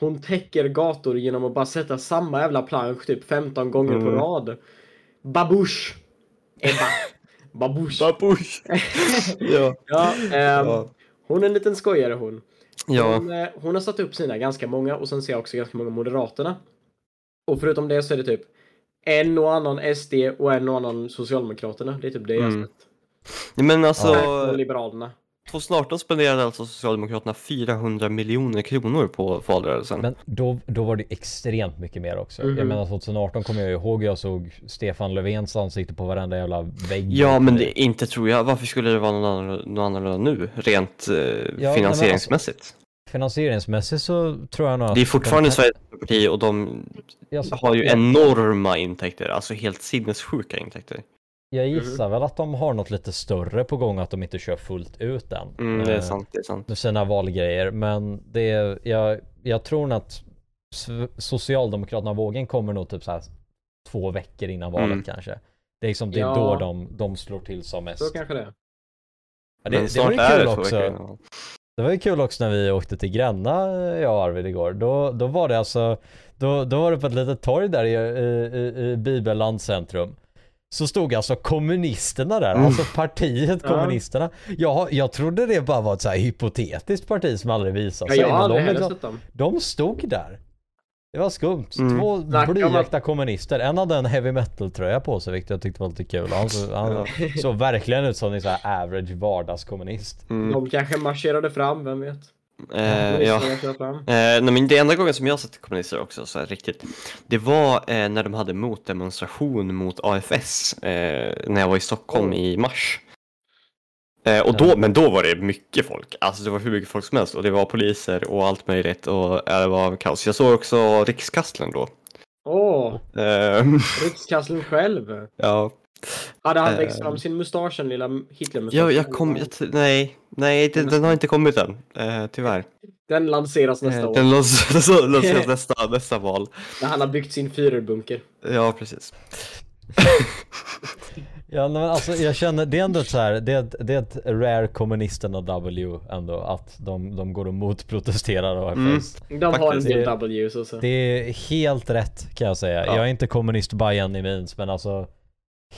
hon täcker gator genom att bara sätta samma jävla plansch typ 15 gånger på Mm. rad. Babush! Ebba. [laughs] Babush. Babush! [laughs] ja. Ja, ehm, Ja. Hon är en liten skojare hon. ja. Hon, eh, hon har satt upp sina ganska många och sen ser jag också ganska många Moderaterna. Och förutom det så är det typ en och annan SD och en och annan Socialdemokraterna. Det är typ det jag har Mm. sett. Men alltså, Och Liberalerna. 2018 spenderade alltså Socialdemokraterna 400 miljoner kronor på valrörelsen. Men då, då var det extremt mycket mer också. Mhm. Jag menar 2018 kommer jag ihåg jag såg Stefan Löfvens ansikte på varenda jävla vägg. Ja, men det, inte tror jag. Varför skulle det vara någon annorlunda, annorlunda nu, rent eh, men finansieringsmässigt? Finansieringsmässigt så tror jag nog att... Det är fortfarande de- Sveriges parti och de har ju enorma intäkter, alltså helt sinnessjuka intäkter. Jag gissar väl att de har något lite större på gång att de inte kör fullt ut än. Mm, det är Eh, sant, det är sant. med sina valgrejer. Men det är, jag, jag tror nog att Socialdemokraterna-vågen kommer nog typ så här två veckor innan valet Mm. kanske. Det är liksom, det är Ja. då de, de slår till som mest. Så kanske det. Ja, Men det, det var ju kul det också. Det var ju kul också när vi åkte till Gränna, jag och Arvid igår. Då, då var det alltså, då, då var det på ett litet torg där i, i, i, i Bibelland centrum. Så stod alltså kommunisterna där, Mm. alltså partiet Ja. kommunisterna. Jag, jag trodde det bara var ett så här hypotetiskt parti som aldrig visade Ja, sig. jag har aldrig de, liksom, sett dem. de stod där. Det var skumt. Mm. Två blyäkta kommunister. En hade en heavy metal tröja på sig vilket jag tyckte var lite kul. Han, så, han Ja. såg verkligen ut som en så här average vardagskommunist. Mm. De kanske marscherade fram, vem vet? Eh, ja. Eh, nej, men det enda gången som jag sett kommunister också, så här, riktigt, det var eh, när de hade motdemonstration mot AFS eh, när jag var i Stockholm Oh. i mars. Eh, och då, men då var det mycket folk, alltså det var hur mycket folk som helst och det var poliser och allt möjligt och ja, det var kaos. Jag såg också Rikskastlern då. Åh, Eh, [laughs] Rikskanslern själv. ja, Hade han Eh. växt fram sin mustasch, den lilla Hitlermustaschen? jag, jag kom, jag, nej, nej den, den har inte kommit än, eh, tyvärr. Den lanseras nästa Eh, år. den [laughs] lanseras lanseras [laughs] nästa, nästa val. När han har byggt sin Führerbunker. Ja, precis. [laughs] Ja men alltså jag känner, det är ändå så här, det är ett, det är ett rare kommunisterna W ändå att de, de går och motprotesterar AFS. De har en del Det- W's och så. Det är helt rätt kan jag säga. Ja. Jag är inte kommunist by any means men alltså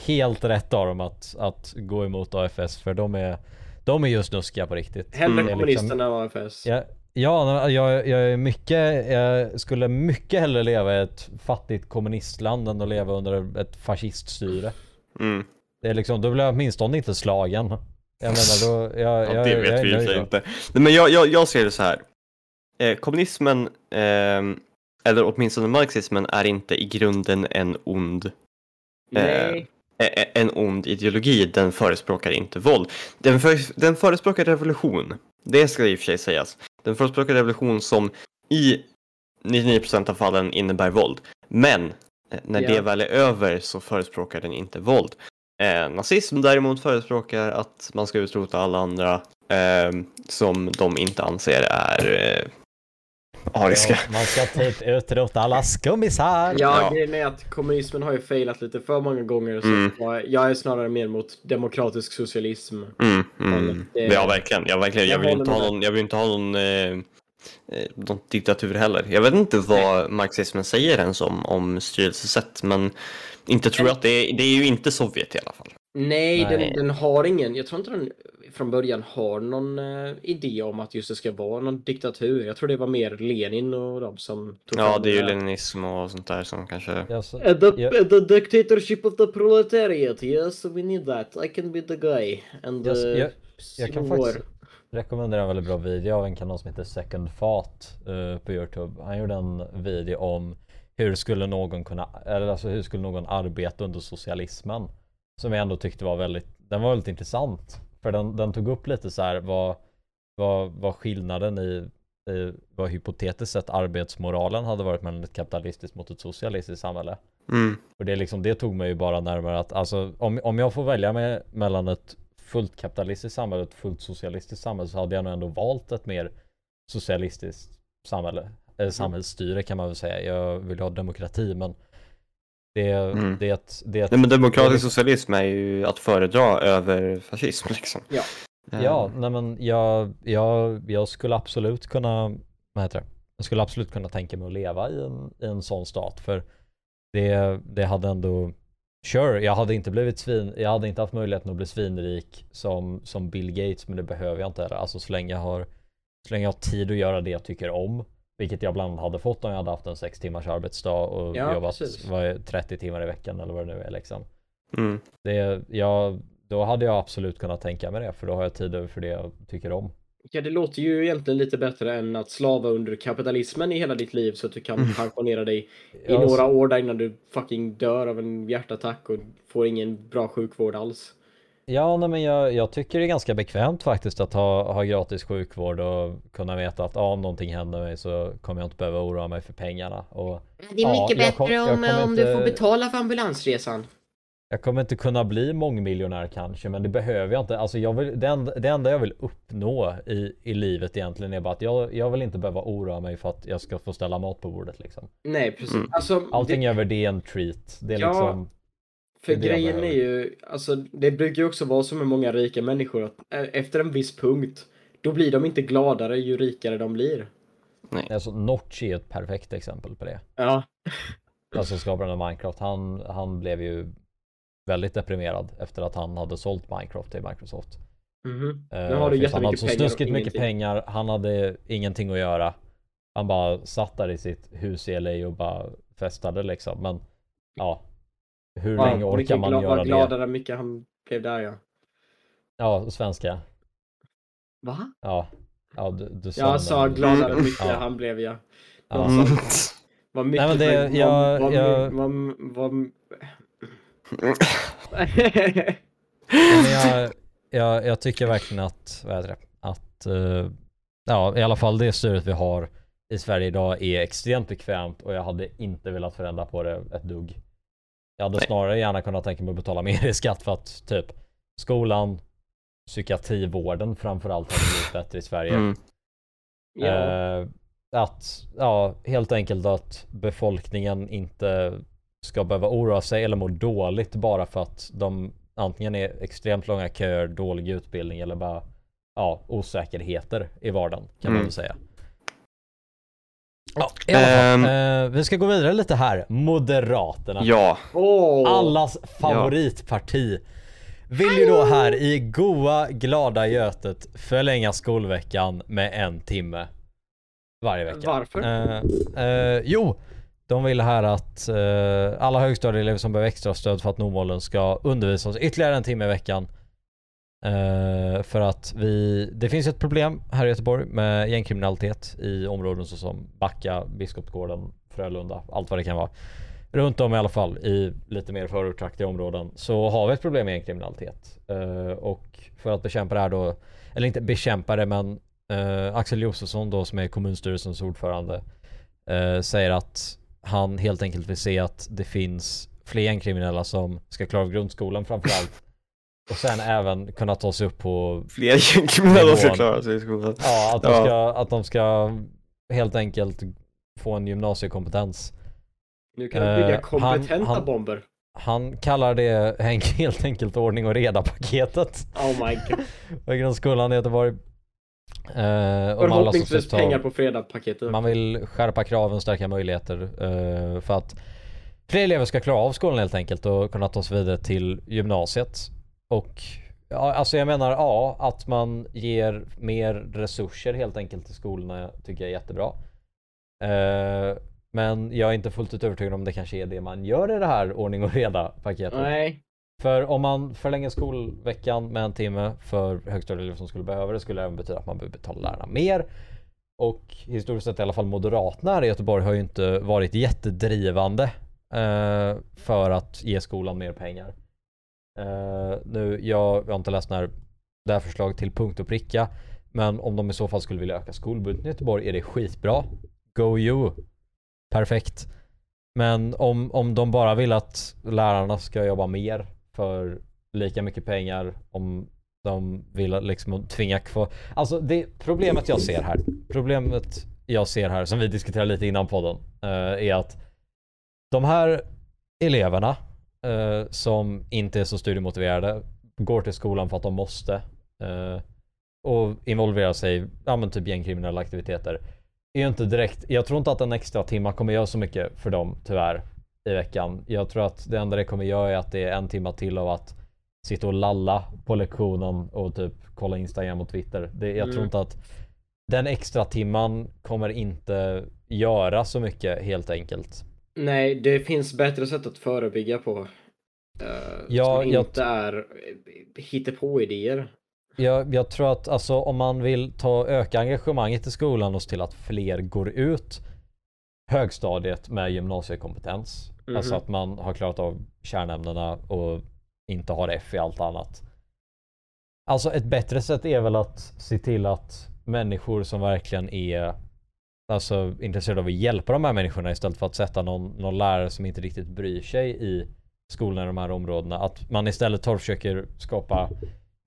helt rätt av dem att, att gå emot AFS för de är, de är just snuskiga på riktigt. Hellre Det är kommunisterna än AFS. Ja, ja jag, jag är mycket, jag skulle mycket hellre leva i ett fattigt kommunistland än att leva under ett fasciststyre. Mm. Det är liksom, då blir jag åtminstone inte slagen. Jag menar då, jag, Ja, jag, det jag, vet är vi och då. inte. Nej, men jag, jag, jag ser det så här. Eh, kommunismen, ehm, eller åtminstone marxismen, är inte i grunden en ond, Nej. eh, eh, en ond ideologi. Den förespråkar inte våld. Den, för, den förespråkar revolution. Det ska i och för sig sägas. Den förespråkar revolution som i 99% av fallen innebär våld. Men eh, när Ja. det väl är över så förespråkar den inte våld. Eh, nazism däremot förespråkar att man ska utrota alla andra eh, som de inte anser är eh, ariska. Ja, man ska typ utrota alla skummisar. Ja, Ja. grejen är att kommunismen har ju failat lite för många gånger. Så Mm. jag- är snarare mer mot demokratisk socialism. Mm, mm. Det- Ja, verkligen. Ja, verkligen. Jag Jag vill inte ha någon, jag vill inte ha någon, eh, eh, någon diktatur heller. Jag vet inte vad marxismen säger ens om, om styrelsesätt, men inte tror jag att det är, det är ju inte Sovjet i alla fall. Nej, Nej. Den, den har ingen. Jag tror inte den från början har någon eh, idé om att just det ska vara någon diktatur. Jag tror det var mer Lenin och de som tog Ja, det är ju leninism och sånt där som kanske... Ja, så, Uh, the, Ja. the dictatorship of the proletariat, yes, we need that. I can be the guy. And Yes, uh, jag- jag kan faktiskt rekommendera en väldigt bra video av en kanal som heter Second Fat eh, på Youtube. Han gjorde en video om hur skulle någon kunna, eller alltså hur skulle någon arbeta under socialismen? Som jag ändå tyckte var väldigt, den var väldigt intressant. För den, den tog upp lite så här vad, vad, vad skillnaden i eh, vad hypotetiskt sett arbetsmoralen hade varit mellan ett kapitalistiskt mot ett socialistiskt samhälle. Mm. Och det, liksom, det tog mig ju bara närmare att alltså, om, om jag får välja med, mellan ett fullt kapitalistiskt samhälle och ett fullt socialistiskt samhälle så hade jag nog ändå valt ett mer socialistiskt samhälle. Eller samhällsstyre kan man väl säga. Jag vill ha demokrati men det, Mm. det, det, Nej, men det demokratisk liksom- socialism är ju att föredra över fascism liksom. Ja. Eh, Ja, nej men jag, jag, jag skulle absolut kunna, vad heter det? Jag skulle absolut kunna tänka mig att leva i en, i en sån stat för det, det hade ändå Sure, jag hade inte blivit svin, jag hade inte haft möjligheten att bli svinrik som, som Bill Gates men det behöver jag inte heller. Alltså så länge jag har så länge jag har tid att göra det jag tycker om vilket jag bland annat hade fått om jag hade haft en sex timmars arbetsdag och Ja, jobbat precis. är, 30 timmar i veckan eller vad det nu är liksom. Mm. Det, jag, då hade jag absolut kunnat tänka mig det för då har jag tid över för det jag tycker om. Ja, det låter ju egentligen lite bättre än att slava under kapitalismen i hela ditt liv så att du kan Mm. pensionera dig [laughs] i några år där innan du fucking dör av en hjärtattack och får ingen bra sjukvård alls. Ja, nej, men jag, jag tycker det är ganska bekvämt faktiskt att ha, ha gratis sjukvård och kunna veta att ja, om någonting händer mig så kommer jag inte behöva oroa mig för pengarna. Och Det är mycket bättre kom- om, om du inte- får betala för ambulansresan. jag kommer inte kunna bli mångmiljonär kanske, men det behöver jag inte. Alltså jag vill, det, enda, det enda jag vill uppnå i, i livet egentligen är bara att jag, jag vill inte behöva oroa mig för att jag ska få ställa mat på bordet liksom. Nej, precis. Mm. Alltså, Allting det, över det är en treat. Det är Ja. liksom, för grejen är ju, alltså det brukar ju också vara så med många rika människor att eh, efter en viss punkt, då blir de inte gladare ju rikare de blir. alltså Notch är ett perfekt exempel på det. Ja, [laughs] Alltså skaparen av Minecraft, han, han blev ju väldigt deprimerad efter att han hade sålt Minecraft till Microsoft. mhm. Eh, Nu har du han hade så snuskigt mycket pengar, han hade ingenting att göra. Han bara satt där i sitt hus i LA och bara festade liksom. Men ja, hur Ja, länge orkar mycket man göra vad det? gladare mycket han blev där ja. Ja, svenska. Va? Ja, ja du, du Jag sa gladare mycket Ja. han blev ja. Ja. Mm. Vad mycket Nej, men det- för- jag- vad, jag- vad, vad, vad... Men [laughs] jag, jag, jag tycker verkligen att, vad heter det, att eh, ja, i alla fall det styret vi har i Sverige idag är extremt bekvämt och jag hade inte velat förändra på det ett dugg. Jag hade Nej. snarare gärna kunnat tänka mig att betala mer i skatt för att typ skolan, psykiatrivården framförallt hade blivit bättre i Sverige. Mm. ja. Eh, att, ja, helt enkelt att befolkningen inte ska behöva oroa sig eller må dåligt bara för att de antingen är extremt långa köer, dålig utbildning eller bara ja, osäkerheter i vardagen kan man Mm. väl säga. Ja, i alla fall. Ehm. Eh, vi ska gå vidare lite här. Moderaterna. Ja. Allas favoritparti. Vill ju då här i goa glada Götet förlänga skolveckan med en timme. Varje vecka. Varför? Eh, eh, jo, de vill här att eh, alla högstadieelever som behöver extra stöd för att nå målen ska undervisas ytterligare en timme i veckan. Uh, för att vi, det finns ett problem här i Göteborg med gängkriminalitet i områden såsom Backa, Biskopsgården, Frölunda, allt vad det kan vara. Runt om i alla fall i lite mer förortsaktiga områden så har vi ett problem med gängkriminalitet. Uh, och för att bekämpa det här då, eller inte bekämpa det men uh, Axel Josefsson då som är kommunstyrelsens ordförande säger att han helt enkelt vill se att det finns fler gängkriminella som ska klara av grundskolan framförallt. Och sen även kunna ta sig upp på Fler gängkriminella ska klara sig i skolan. Ja, att de, Ja. ska, att de ska helt enkelt få en gymnasiekompetens. Nu kan du bygga eh, kompetenta han- han- bomber. Han kallar det [laughs] helt enkelt ordning och reda paketet Oh my god. [laughs] för grundskolan i Göteborg. Eh, alltså Förhoppningsvis typ ta- pengar på fredagspaketet. Man vill skärpa kraven, stärka möjligheter eh, för att fler elever ska klara av skolan helt enkelt och kunna ta sig vidare till gymnasiet. Och ja, alltså jag menar ja, att man ger mer resurser helt enkelt till skolorna tycker jag är jättebra. Eh, men jag är inte fullt ut övertygad om det kanske är det man gör i det här ordning och reda paketet. Nej. För om man förlänger skolveckan med en timme för högstadieelever som skulle behöva det skulle det även betyda att man behöver betala lärarna mer. Och historiskt sett i alla fall Moderaterna här i Göteborg har ju inte varit jättedrivande eh, för att ge skolan mer pengar. Uh, nu, jag, jag har inte läst när det här förslaget till punkt och pricka. Men om de i så fall skulle vilja öka skolbudgeten i Göteborg är det skitbra. Go you! Perfekt. Men om, om de bara vill att lärarna ska jobba mer för lika mycket pengar, om de vill liksom tvinga kvar. Alltså det problemet jag ser här, problemet jag ser här som vi diskuterade lite innan podden, eh, är att de här eleverna eh, som inte är så studiemotiverade går till skolan för att de måste eh, och involverar sig ja men typ gängkriminella aktiviteter är inte direkt, jag tror inte att en extra timma kommer göra så mycket för dem tyvärr i veckan. Jag tror att det enda det kommer göra är att det är en timma till av att sitta och lalla på lektionen och typ kolla Instagram och Twitter. Det, jag Mm. tror inte att den extra timman kommer inte göra så mycket helt enkelt. Nej, det finns bättre sätt att förebygga på. Uh, Ja, som jag- inte är hittepå-idéer. Jag, jag tror att alltså om man vill ta öka engagemanget i skolan och se till att fler går ut högstadiet med gymnasiekompetens. Mhm. Alltså att man har klarat av kärnämnena och inte har F i allt annat. Alltså ett bättre sätt är väl att se till att människor som verkligen är alltså intresserad av att hjälpa de här människorna istället för att sätta någon, någon lärare som inte riktigt bryr sig i skolorna i de här områdena. Att man istället tar och försöker skapa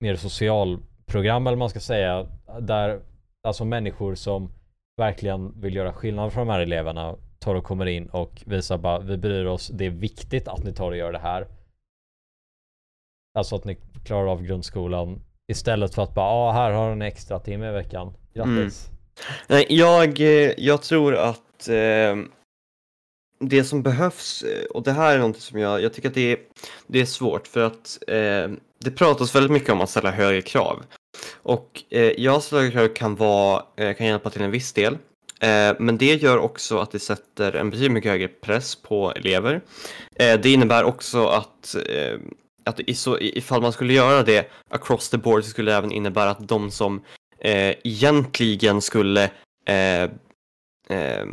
mer socialprogram eller vad man ska säga. Där alltså människor som verkligen vill göra skillnad för de här eleverna tar och kommer in och visar bara vi bryr oss, det är viktigt att ni tar och gör det här. Alltså att ni klarar av grundskolan istället för att bara ah, här har ni en extra timme i veckan. Grattis. Mm. Nej, jag, eh, jag tror att eh, det som behövs, eh, och det här är något som jag, jag tycker att det är, det är svårt för att eh, det pratas väldigt mycket om att ställa högre krav. Och eh, jag ställa högre krav kan, vara, eh, kan hjälpa till en viss del. Men det gör också att det sätter en betydligt mycket högre press på elever. Det innebär också att att i så, ifall man skulle göra det across the board så skulle det även innebära att de som eh, egentligen skulle eh, eh,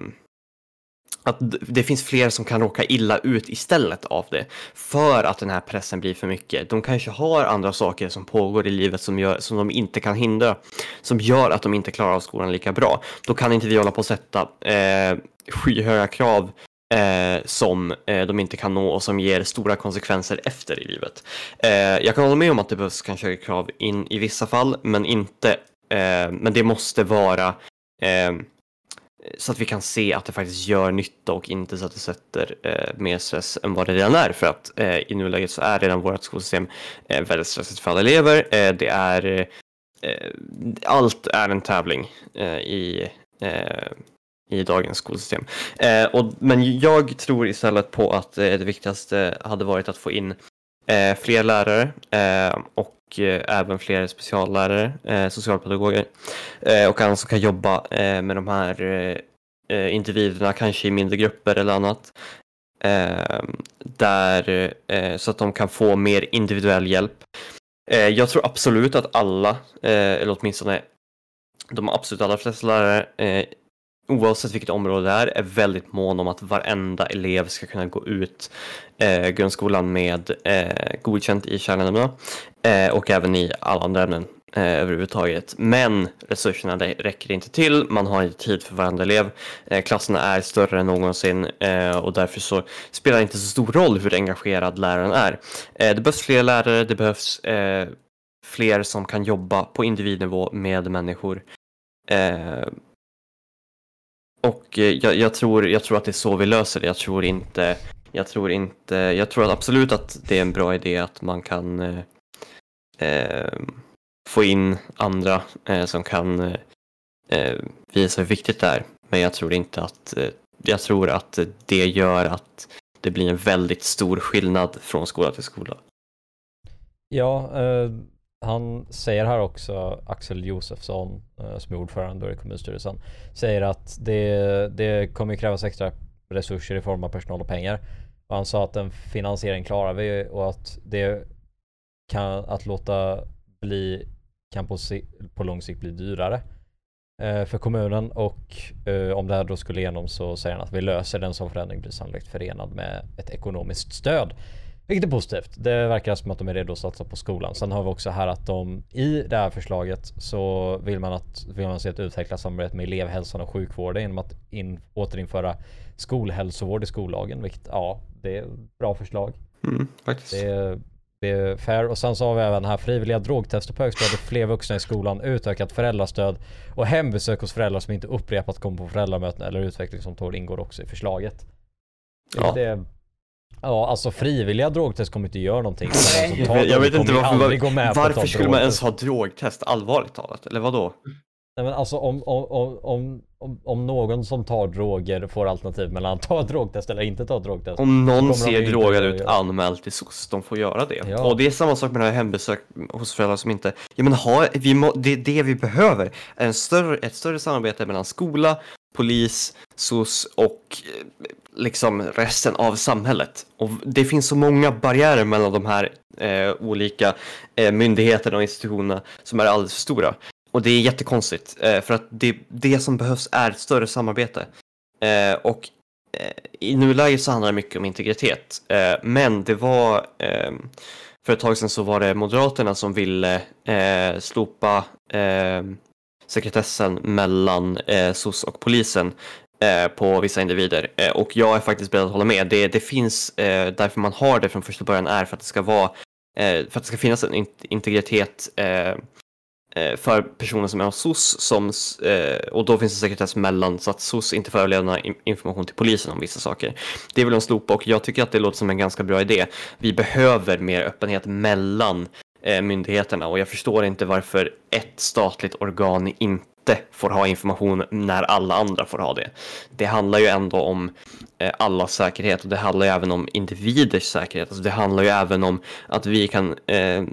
att det finns fler som kan råka illa ut istället av det för att den här pressen blir för mycket. De kanske har andra saker som pågår i livet som, gör, som de inte kan hindra, som gör att de inte klarar av skolan lika bra. Då kan inte vi hålla på att sätta eh, skyhöga krav eh, som eh, de inte kan nå och som ger stora konsekvenser efter i livet. Eh, jag kan hålla med om att det behövs kanske krav in i vissa fall, men inte Eh, men det måste vara eh, så att vi kan se att det faktiskt gör nytta och inte så att det sätter eh, mer stress än vad det redan är. För att eh, i nuläget så är redan vårt skolsystem eh, väldigt stressigt för alla elever. Eh, det är, eh, allt är en tävling eh, i, eh, i dagens skolsystem. Eh, och, men jag tror istället på att eh, det viktigaste hade varit att få in eh, fler lärare eh, och eh, även fler speciallärare, eh, socialpedagoger eh, och andra som kan jobba eh, med de här eh, eh individerna, kanske i mindre grupper eller annat. Eh, där, eh, så att de kan få mer individuell hjälp. Eh, jag tror absolut att alla, eh, eller åtminstone de absolut allra flesta lärare, eh, oavsett vilket område det är, är väldigt mån om att varenda elev ska kunna gå ut eh, grundskolan med eh, godkänt i kärnämnena eh, och även i alla andra ämnen eh, överhuvudtaget. Men resurserna räcker inte till, man har inte tid för varenda elev. Eh, klasserna är större än någonsin eh, och därför så spelar det inte så stor roll hur engagerad läraren är. Eh, det behövs fler lärare, det behövs eh, fler som kan jobba på individnivå med människor. Eh, och eh, jag, jag, tror, jag tror att det är så vi löser det. Jag tror inte, jag tror inte, jag tror att absolut att det är en bra idé att man kan eh, eh, få in andra eh, som kan eh, eh, visa hur viktigt det är. Men jag tror inte att, eh, jag tror att det gör att det blir en väldigt stor skillnad från skola till skola. Ja, eh, han säger här också, Axel Josefsson eh, som är ordförande i kommunstyrelsen, säger att det, det kommer krävas extra resurser i form av personal och pengar. Och han sa att en finansiering klarar vi och att det kan, att låta bli, kan på, på lång sikt bli dyrare eh, för kommunen och eh, om det här då skulle igenom så säger han att vi löser den som förändring blir sannolikt förenad med ett ekonomiskt stöd. Vilket är positivt. Det verkar som att de är redo att satsa på skolan. Sen har vi också här att de i det här förslaget så vill man, att, vill man se ett utvecklat samarbete med elevhälsan och sjukvården genom att in, återinföra skolhälsovård i skollagen. Vilket ja, det är ett bra förslag. Mm. Det är, det är fair. Och sen så har vi även här frivilliga drogtester på högstadiet, fler vuxna i skolan, utökat föräldrastöd och hembesök hos föräldrar som inte upprepat kommer på föräldramöten eller utvecklingssamtal ingår också i förslaget. Ja. Det, ja, alltså frivilliga drogtest kommer inte göra någonting. Tar Jag, vet inte varför, varför skulle man ens ha drogtest, allvarligt talat? Eller vadå? Nej men alltså om, om, om, om, om, någon som tar droger får alternativ mellan att ta ett drogtest eller inte ta ett drogtest. Om någon ser drogad ut, anmäl till SOS, de får göra det. Ja. Och det är samma sak med det här hembesök hos föräldrar som inte... Jag menar, ha, vi må, det, det vi behöver är en större, ett större samarbete mellan skola, polis, SOS och eh, liksom resten av samhället. Och det finns så många barriärer mellan de här eh, olika eh, myndigheterna och institutionerna som är alldeles för stora. Och det är jättekonstigt, eh, för att det, det som behövs är ett större samarbete. Eh, och eh, i nuläget så handlar det mycket om integritet. Men det var, ehm, för ett tag sedan så var det Moderaterna som ville eh, slopa eh, sekretessen mellan eh, SOS och polisen eh, på vissa individer. Eh, och jag är faktiskt beredd att hålla med. Det, det finns, därför man har det från första början är för att det ska vara, för att det ska finnas en in- integritet Eh, för personer som är hos SOS som, eh, och då finns det sekretess mellan så att SOS inte får överlämna information till polisen om vissa saker. Det vill de slopa och jag tycker att det låter som en ganska bra idé. Vi behöver mer öppenhet mellan eh, Eh, myndigheterna och jag förstår inte varför ett statligt organ inte får ha information när alla andra får ha det. Det handlar ju ändå om eh, allas säkerhet och det handlar ju även om individers säkerhet. Alltså det handlar ju även om att vi kan eh,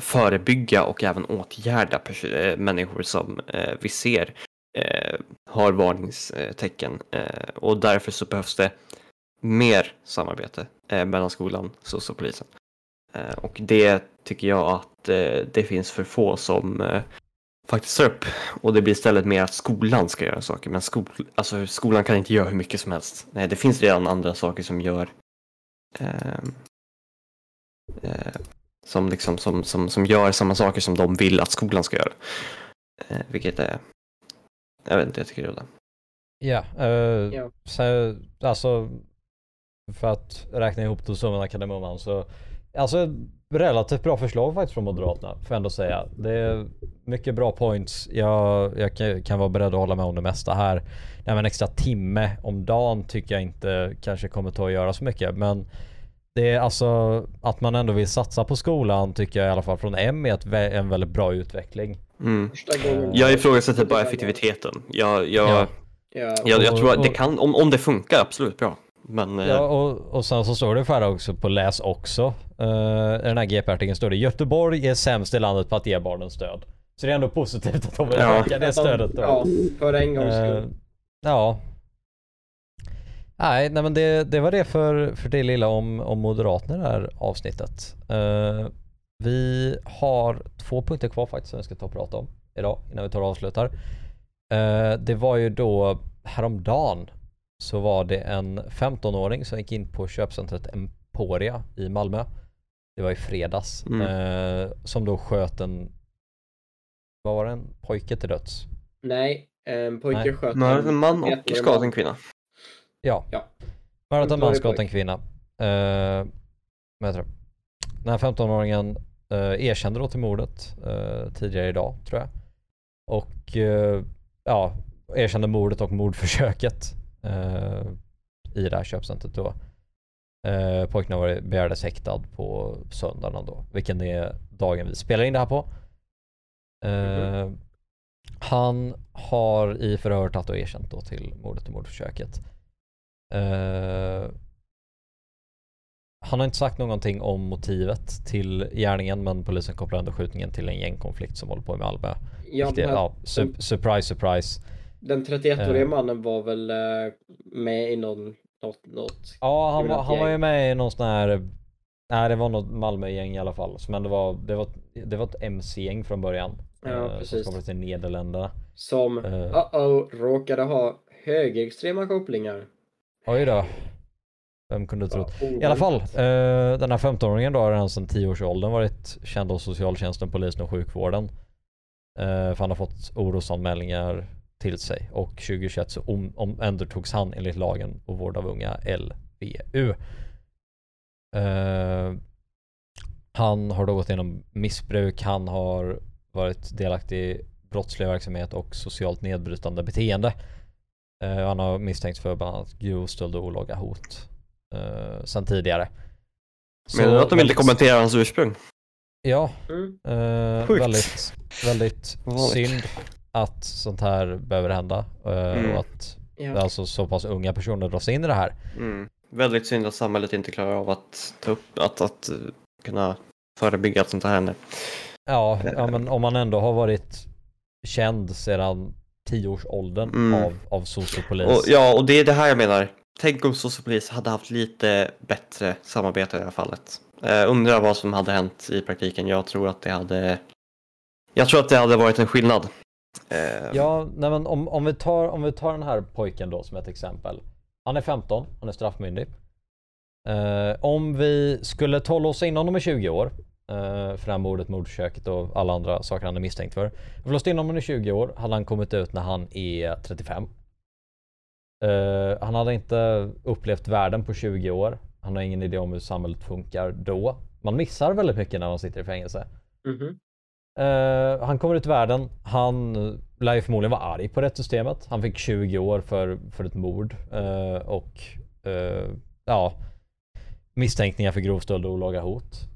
förebygga och även åtgärda eh, människor som eh, vi ser eh, har varningstecken. Och därför så behövs det mer samarbete mellan skolan, SOS och polisen. Eh, och det tycker jag att eh, det finns för få som eh, faktiskt tar upp. Och det blir istället mer att skolan ska göra saker. Men skol, alltså, skolan kan inte göra hur mycket som helst. Nej, det finns redan andra saker som gör ehm, eh, som, liksom, som, som, som gör samma saker som de vill att skolan ska göra. Eh, vilket är, jag vet inte, jag tycker det är det. Ja, eh. Så, alltså för att räkna ihop då summan av kardemumman så Alltså relativt bra förslag faktiskt från Moderaterna får jag ändå säga. Det är mycket bra points. Jag, jag kan- vara beredd att hålla med om det mesta här. Med en extra timme om dagen tycker jag inte kanske kommer ta att göra så mycket men det är alltså att man ändå vill satsa på skolan tycker jag i alla fall från M är ett, en väldigt bra utveckling. Mm. Jag ifrågasätter bara effektiviteten. Jag, jag, Ja. Ja. jag, jag tror att det kan, om, om det funkar, absolut bra. Men eh, Ja, och, och sen så står det för här också på läs också. Uh, I den här GP-artikeln står det Göteborg är sämst i landet på att ge barnen stöd. Så det är ändå positivt att de vill Ja. öka det stödet då. Ja, för en gångs Eh, skull. ja. Nej, nej men det, det var det för, för det lilla om, om Moderaterna i det här avsnittet. Eh, vi har två punkter kvar faktiskt som vi ska ta och prata om idag innan vi tar och avslutar. Eh, det var ju då häromdagen så var det en 15-åring som gick in på köpcentret Emporia i Malmö. Det var i fredags. Mm. Eh, som då sköt en, vad var det, en pojke till döds? Nej, en pojke Nej. sköt mördat en man och skadat en kvinna. Ja. Ja. Mördat en man, 15-årig skadat en kvinna. Det? Den här 15-åringen eh, erkände då till mordet eh, tidigare idag tror jag. Och eh, ja, erkände mordet och mordförsöket eh, i det här köpcentret då. Uh, pojken varit begärdes häktad på söndagen då, vilken är dagen vi spelar in det här på. Eh, Han har i förhör tagit och erkänt då till mordet och mordförsöket. Eh, han har inte sagt någonting om motivet till gärningen men polisen kopplar ändå skjutningen till en gängkonflikt som håller på i Malmö. Ja, här, ja, su- surprise surprise. Den 31-åriga Eh. mannen var väl eh, med i någon, något, något. Ja han var, han var ju med i någon sån här Nej det var något Malmö-gäng i alla fall. Men det var, det var, det var ett MC-gäng från början. Ja, eh, Som precis. kommer till Nederländerna. Som, Eh. uh-oh, råkade ha högerextrema kopplingar. Oj då. Vem kunde tro? Ja, I alla fall, eh, den här 15-åringen då har redan sedan 10-årsåldern varit känd av socialtjänsten, polisen och sjukvården. Eh, för han har fått orosanmälningar till sig och 2021 så om, omhändertogs han enligt lagen om vård av unga LVU. Eh, han har då gått igenom missbruk, han har varit delaktig i brottslig verksamhet och socialt nedbrytande beteende. Eh, han har misstänkts för bland annat grov stöld och olaga hot eh, sen tidigare. Menar du att de inte kommenterar hans ursprung? Ja, Mm. väldigt, väldigt synd att sånt här behöver hända eh, Mm. och att Ja. alltså så pass unga personer dras in i det här. Mm. Väldigt synd att samhället inte klarar av att ta upp, att, att eh, kunna förebygga att sånt här händer. Ja, ja men om man ändå har varit känd sedan tioårsåldern Mm. av, av sociopolis. Och, ja, och det är det här jag menar. Tänk om sociopolis hade haft lite bättre samarbete i det här fallet. Eh, undrar vad som hade hänt i praktiken. Jag tror att det hade Jag tror att det hade varit en skillnad. Eh, Ja, nej men om, om, vi tar, om vi tar den här pojken då som ett exempel. Han är 15, han är straffmyndig. Eh, om vi skulle ta låsa in honom i 20 år eh, för det här mordet, mordförsöket och alla andra saker han är misstänkt för. Om vi låste in honom i 20 år hade han kommit ut när han är 35. Eh, han hade inte upplevt världen på 20 år. Han har ingen idé om hur samhället funkar då. Man missar väldigt mycket när man sitter i fängelse. Mhm. Uh, han kommer ut i världen. Han eh, lär ju förmodligen vara arg på rättssystemet. Han fick 20 år för, för ett mord uh, och uh, ja, misstänkningar för grov stöld och olaga hot.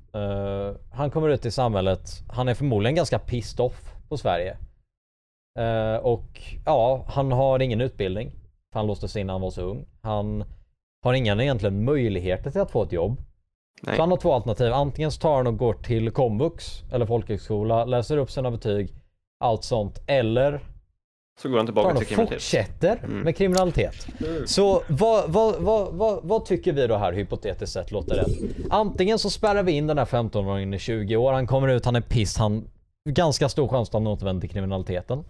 Han kommer ut i samhället. Han är förmodligen ganska pissed off på Sverige. Och ja, han har ingen utbildning. För han låstes in när han var så ung. Han har ingen egentligen möjligheter till att få ett jobb nej. Så han har två alternativ. Antingen så tar han och går till komvux eller folkhögskola, läser upp sina betyg, allt sånt. Eller Så går han tillbaka han till kriminalitet. fortsätter Mm. med kriminalitet. Mm. Så vad, vad, vad, vad, vad tycker vi då här hypotetiskt sett låter rätt? Antingen så spärrar vi in den här 15-åringen i 20 år, han kommer ut, han är piss, han ganska stor chans att han återvänder till kriminaliteten.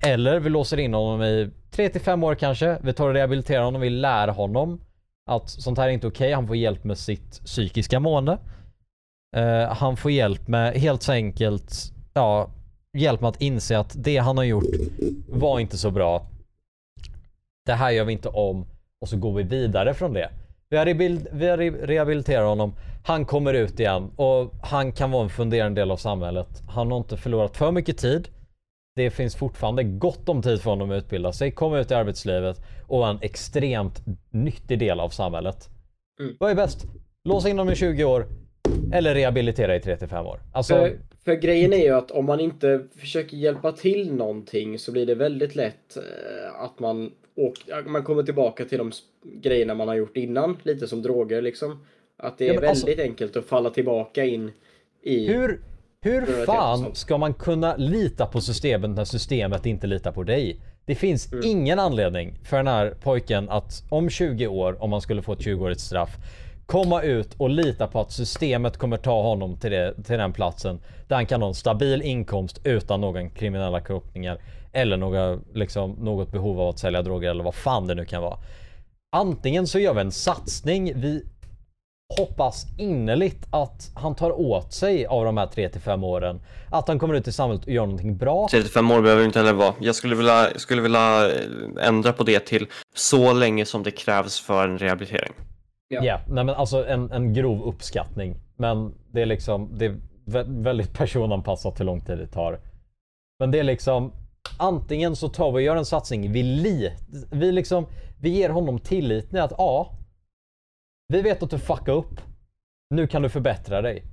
Eller vi låser in honom i 3-5 år kanske, vi tar och rehabiliterar honom, vi lär honom att sånt här är inte okej, han får hjälp med sitt psykiska mående. Uh, han får hjälp med helt enkelt, ja, hjälp med att inse att det han har gjort var inte så bra. Det här gör vi inte om och så går vi vidare från det. Vi har, vi har rehabiliterat honom, han kommer ut igen och han kan vara en funderande del av samhället. Han har inte förlorat för mycket tid. Det finns fortfarande gott om tid för honom att utbilda sig, komma ut i arbetslivet och vara en extremt nyttig del av samhället. Mm. Vad är bäst? Låsa in honom i 20 år eller rehabilitera i 35 år. Alltså, För, för grejen är ju att om man inte försöker hjälpa till någonting så blir det väldigt lätt eh, att man, åker, man kommer tillbaka till de grejerna man har gjort innan. Lite som droger liksom. Att det är Ja, men alltså- väldigt enkelt att falla tillbaka in i... Hur, hur fan ska man kunna lita på systemet när systemet inte litar på dig? Det finns Mm. ingen anledning för den här pojken att om 20 år, om han skulle få ett 20-årigt straff, komma ut och lita på att systemet kommer ta honom till, det, till den platsen där han kan ha en stabil inkomst utan någon kriminella kopplingar eller några, liksom, något behov av att sälja droger eller vad fan det nu kan vara. Antingen så gör vi en satsning, vi hoppas innerligt att han tar åt sig av de här 3-5 åren. Att han kommer ut i samhället och gör någonting bra. 35 år behöver det inte heller vara. Jag skulle vilja, skulle vilja eh, ändra på det till så länge som det krävs för en rehabilitering. Ja. Ja, nej men alltså en, en grov uppskattning. Men det är liksom, det är vä- väldigt personanpassat hur lång tid det tar. Men det är liksom, antingen så tar vi och gör en satsning, vi li, vi liksom, vi ger honom tilliten att ja, vi vet att du fuckar upp. Nu kan du förbättra dig.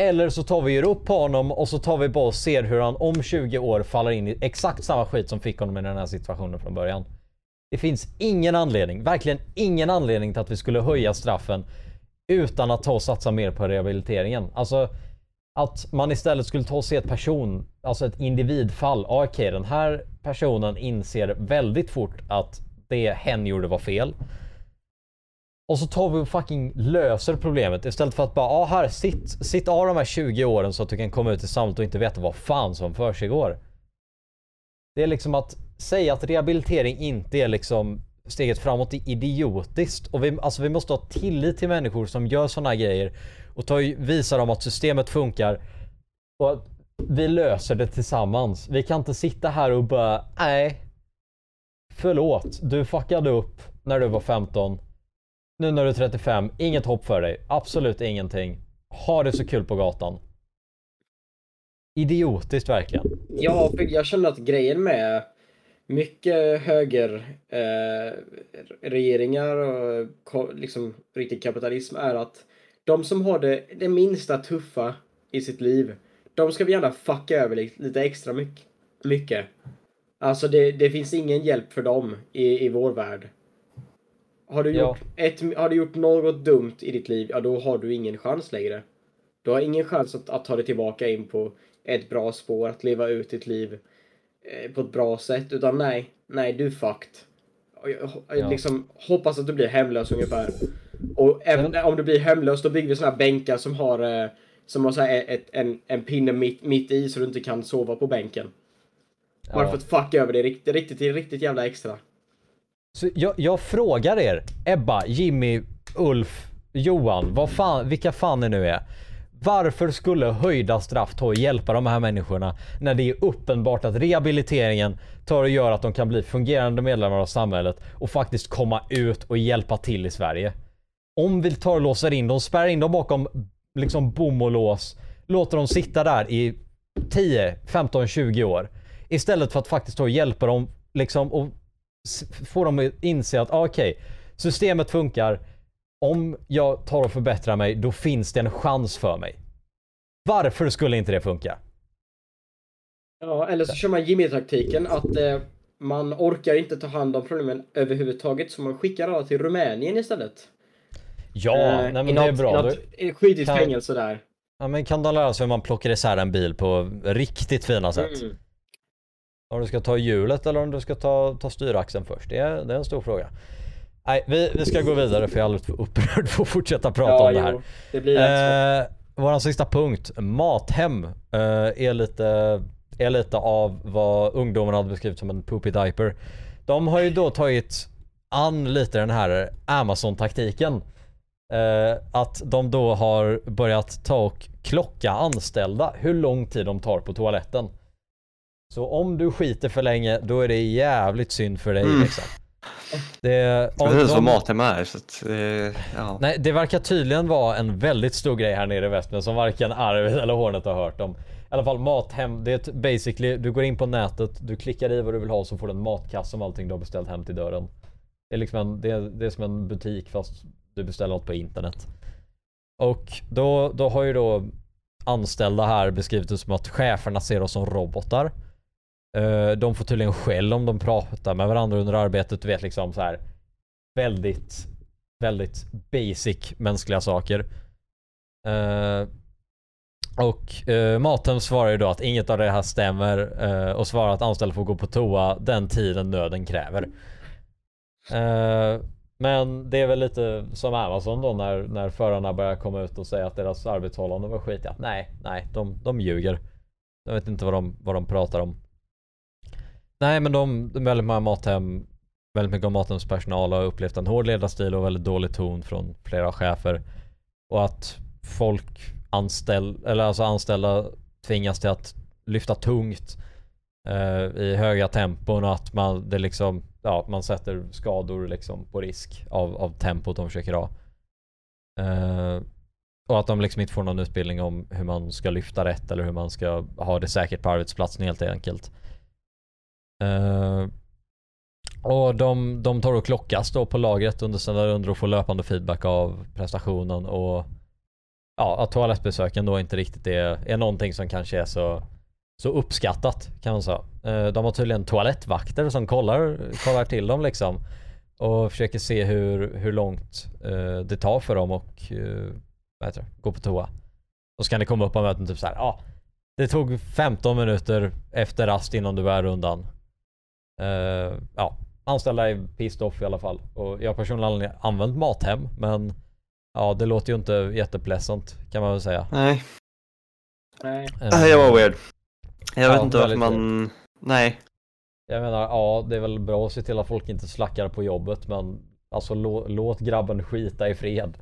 Eller så tar vi ger upp på honom och så tar vi bara och ser hur han om 20 år faller in i exakt samma skit som fick honom i den här situationen från början. Det finns ingen anledning, verkligen ingen anledning till att vi skulle höja straffen utan att ta och satsa mer på rehabiliteringen. Alltså att man istället skulle ta och se ett person, alltså ett individfall. Ah, Okej, den här personen inser väldigt fort att det hen gjorde var fel. Och så tar vi och fucking löser problemet istället för att bara, ja här, sitt, sitt av de här 20 åren så att du kan komma ut i samhället och inte veta vad fan som försiggår. Det är liksom att säga att rehabilitering inte är liksom steget framåt är idiotiskt. Och vi, alltså vi måste ha tillit till människor som gör sådana här grejer och ta, visa dem att systemet funkar och att vi löser det tillsammans. Vi kan inte sitta här och bara, nej. Förlåt, du fuckade upp när du var 15. Nu när du är 35, inget hopp för dig. Absolut ingenting. Ha det så kul på gatan. Idiotiskt verkligen. Ja, jag känner att grejen med mycket höger eh, regeringar och ko- liksom riktig kapitalism är att de som har det, det minsta tuffa i sitt liv, de ska vi gärna fucka över lite, lite extra mycket. mycket. Alltså det, det finns ingen hjälp för dem i, i vår värld. Har du, Ja. gjort ett, har du gjort något dumt i ditt liv, ja då har du ingen chans längre. Du har ingen chans att, att ta dig tillbaka in på ett bra spår, att leva ut ditt liv eh, på ett bra sätt. Utan nej, nej du är fucked. Jag, Ja. liksom hoppas att du blir hemlös ungefär. Och även om du blir hemlös då bygger vi såna här bänkar som har, eh, som har så här ett, en, en pinne mitt, mitt i så du inte kan sova på bänken. Bara Ja. för att fucka över det riktigt, riktigt, riktigt jävla extra. Så jag, jag frågar er, Ebba, Jimmy, Ulf, Johan, vad fan, vilka fan ni nu är. Varför skulle höjda straff ta och hjälpa de här människorna när det är uppenbart att rehabiliteringen tar och gör att de kan bli fungerande medlemmar av samhället och faktiskt komma ut och hjälpa till i Sverige? Om vi tar och låser in dem, spärrar in dem bakom liksom bom och lås, låter dem sitta där i 10, 15, 20 år. Istället för att faktiskt ta och hjälpa dem liksom och s- få dem att inse att ah, okej, systemet funkar. Om jag tar och förbättrar mig, då finns det en chans för mig. Varför skulle inte det funka? Ja, eller så kör man Jimmy-taktiken att eh, man orkar inte ta hand om problemen överhuvudtaget så man skickar alla till Rumänien istället. Ja, Eh, nej, men det är något- bra. i Då, något eh, skitigt kan- fängelse där. ja, men kan de lära sig hur man plockar isär en bil på riktigt fina sätt? Mm. Om du ska ta hjulet eller om du ska ta, ta styraxeln först. Det är, det är en stor fråga. Nej, vi, vi ska gå vidare för jag är alldeles för upprörd för att fortsätta prata Ja, om det här. jo, det blir. Eh, våran sista punkt, Mathem, eh, är, lite, är lite av vad ungdomarna hade beskrivit som en poopy diaper. De har ju då tagit an lite den här Amazon-taktiken. Eh, att de då har börjat ta och klocka anställda hur lång tid de tar på toaletten. Så om du skiter för länge, då är det jävligt synd för dig Mm. liksom. Det, inte de- vad Mathem är, så att, eh, ja. Nej, det verkar tydligen vara en väldigt stor grej här nere i väst men som varken Arvid eller Hornet har hört om. I alla fall Mathem, det är ett basically, du går in på nätet, du klickar i vad du vill ha så får du en matkasse med allting du har beställt hem till dörren. Det är liksom en, det är, det är som en butik fast du beställer något på internet. Och då, då har ju då anställda här beskrivit det som att cheferna ser oss som robotar. Eh, de får tydligen skäll om de pratar med varandra under arbetet, du vet liksom så här väldigt väldigt basic mänskliga saker. Eh, och uh, maten svarar ju då att inget av det här stämmer eh, och svarar att anställda får gå på toa den tiden nöden kräver. Eh, men det är väl lite som Amazon då när, när förarna börjar komma ut och säga att deras arbetsförhållanden var skitiga. Nej, nej, de, de ljuger. Jag vet inte vad de, vad de pratar om. Nej men de, de väldigt många Mathem väldigt mycket av Mathems personal har upplevt en hård ledarstil och väldigt dålig ton från flera chefer. Och att folk anställ, eller alltså anställda tvingas till att lyfta tungt eh, i höga tempon och att man, det liksom, ja, man sätter skador liksom på risk av, av tempot de försöker ha. Eh, och att de liksom inte får någon utbildning om hur man ska lyfta rätt eller hur man ska ha det säkert på arbetsplatsen helt enkelt. Uh, och de, de tar och klockas då på lagret under sina rundor och får löpande feedback av prestationen och ja, att toalettbesöken då inte riktigt är, är någonting som kanske är så, så uppskattat kan man säga. Uh, De har tydligen toalettvakter som kollar, kollar till dem liksom och försöker se hur, hur långt uh, det tar för dem och vad heter det, gå på toa. Och så kan det komma upp på möten typ så här, ja, ah, det tog 15 minuter efter rast innan du började rundan. Eh, ja, anställda är pissed off i alla fall. Och jag har personligen använt Mathem, men ja, det låter ju inte jättepleasant kan man väl säga. Nej, Nej. Nej, jag var weird. Jag vet Ja, inte varför man... Nej. Jag menar, ja det är väl bra att se till att folk inte slackar på jobbet men alltså lå, låt grabben skita i fred.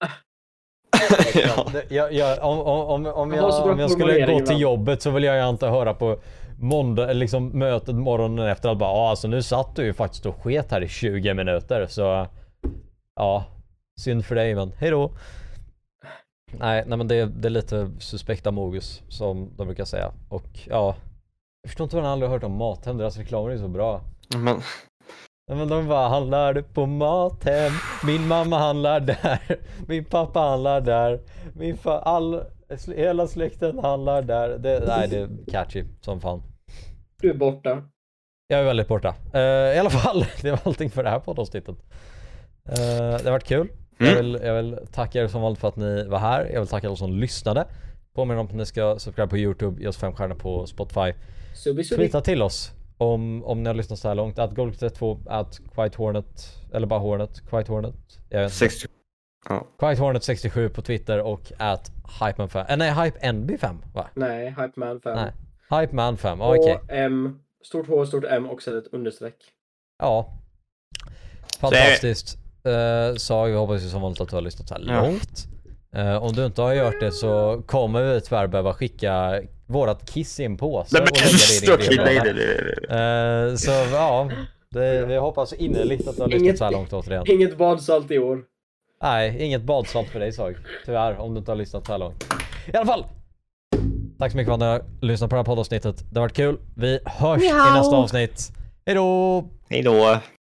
[laughs] ja. Jag, jag, om, om, om, Jag om jag skulle gå till jobbet så vill jag inte höra på måndag, liksom mötet morgonen efter att bara ja alltså nu satt du ju faktiskt och sket här i 20 minuter så ja synd för dig men hejdå. Nej, nej men det, det är lite suspekta mogus som de brukar säga och ja jag förstår inte vad jag aldrig har hört om Mathem, deras reklamer är så bra. Men, Men de bara handlar på Mathem, min mamma handlar där, min pappa handlar där, min fa- all, hela släkten handlar där. Det, nej, det är catchy som fan. Du är borta. Jag är väldigt borta. Eh, I alla fall, [laughs] det var allting för det här poddavsnittet. Uh, det har varit kul. Jag, Mm. vill, jag vill tacka er som vanligt för att ni var här. Jag vill tacka alla som lyssnade. Påminner om att ni ska subscribe på Youtube, ge oss fem stjärnor på Spotify. Subi subi. Tweeta till oss om, om ni har lyssnat så här långt. Att Golf32, att Quiet Hornet, eller bara Hornet, Quiet Hornet. Jag vet inte. 60. Quiet Hornet 67 på Twitter och att Hypeman5, äh, nej Hype NB5 va? Nej, Hypeman 5. Nej. Hypeman 5, ja, okej. H, M, stort H, stort M och sen ett understreck. Ja. Fantastiskt. Uh, sa jag hoppas ju som vanligt att du har lyssnat så här Ja. långt. Eh, om du inte har gjort det så kommer vi tyvärr behöva skicka vårat kiss i en påse Nej, och men, lägga det i din okej, nej, brevlåda. nej. Eh, Så ja, det, vi hoppas innerligt att du har lyssnat så här långt återigen. Inget badsalt i år. Nej, inget badsalt för dig Sag. Tyvärr, om du inte har lyssnat så här långt. I alla fall. Tack så mycket för att ni har lyssnat på det här poddavsnittet. Det har varit kul. Vi hörs i nästa avsnitt. Hejdå! Hej då.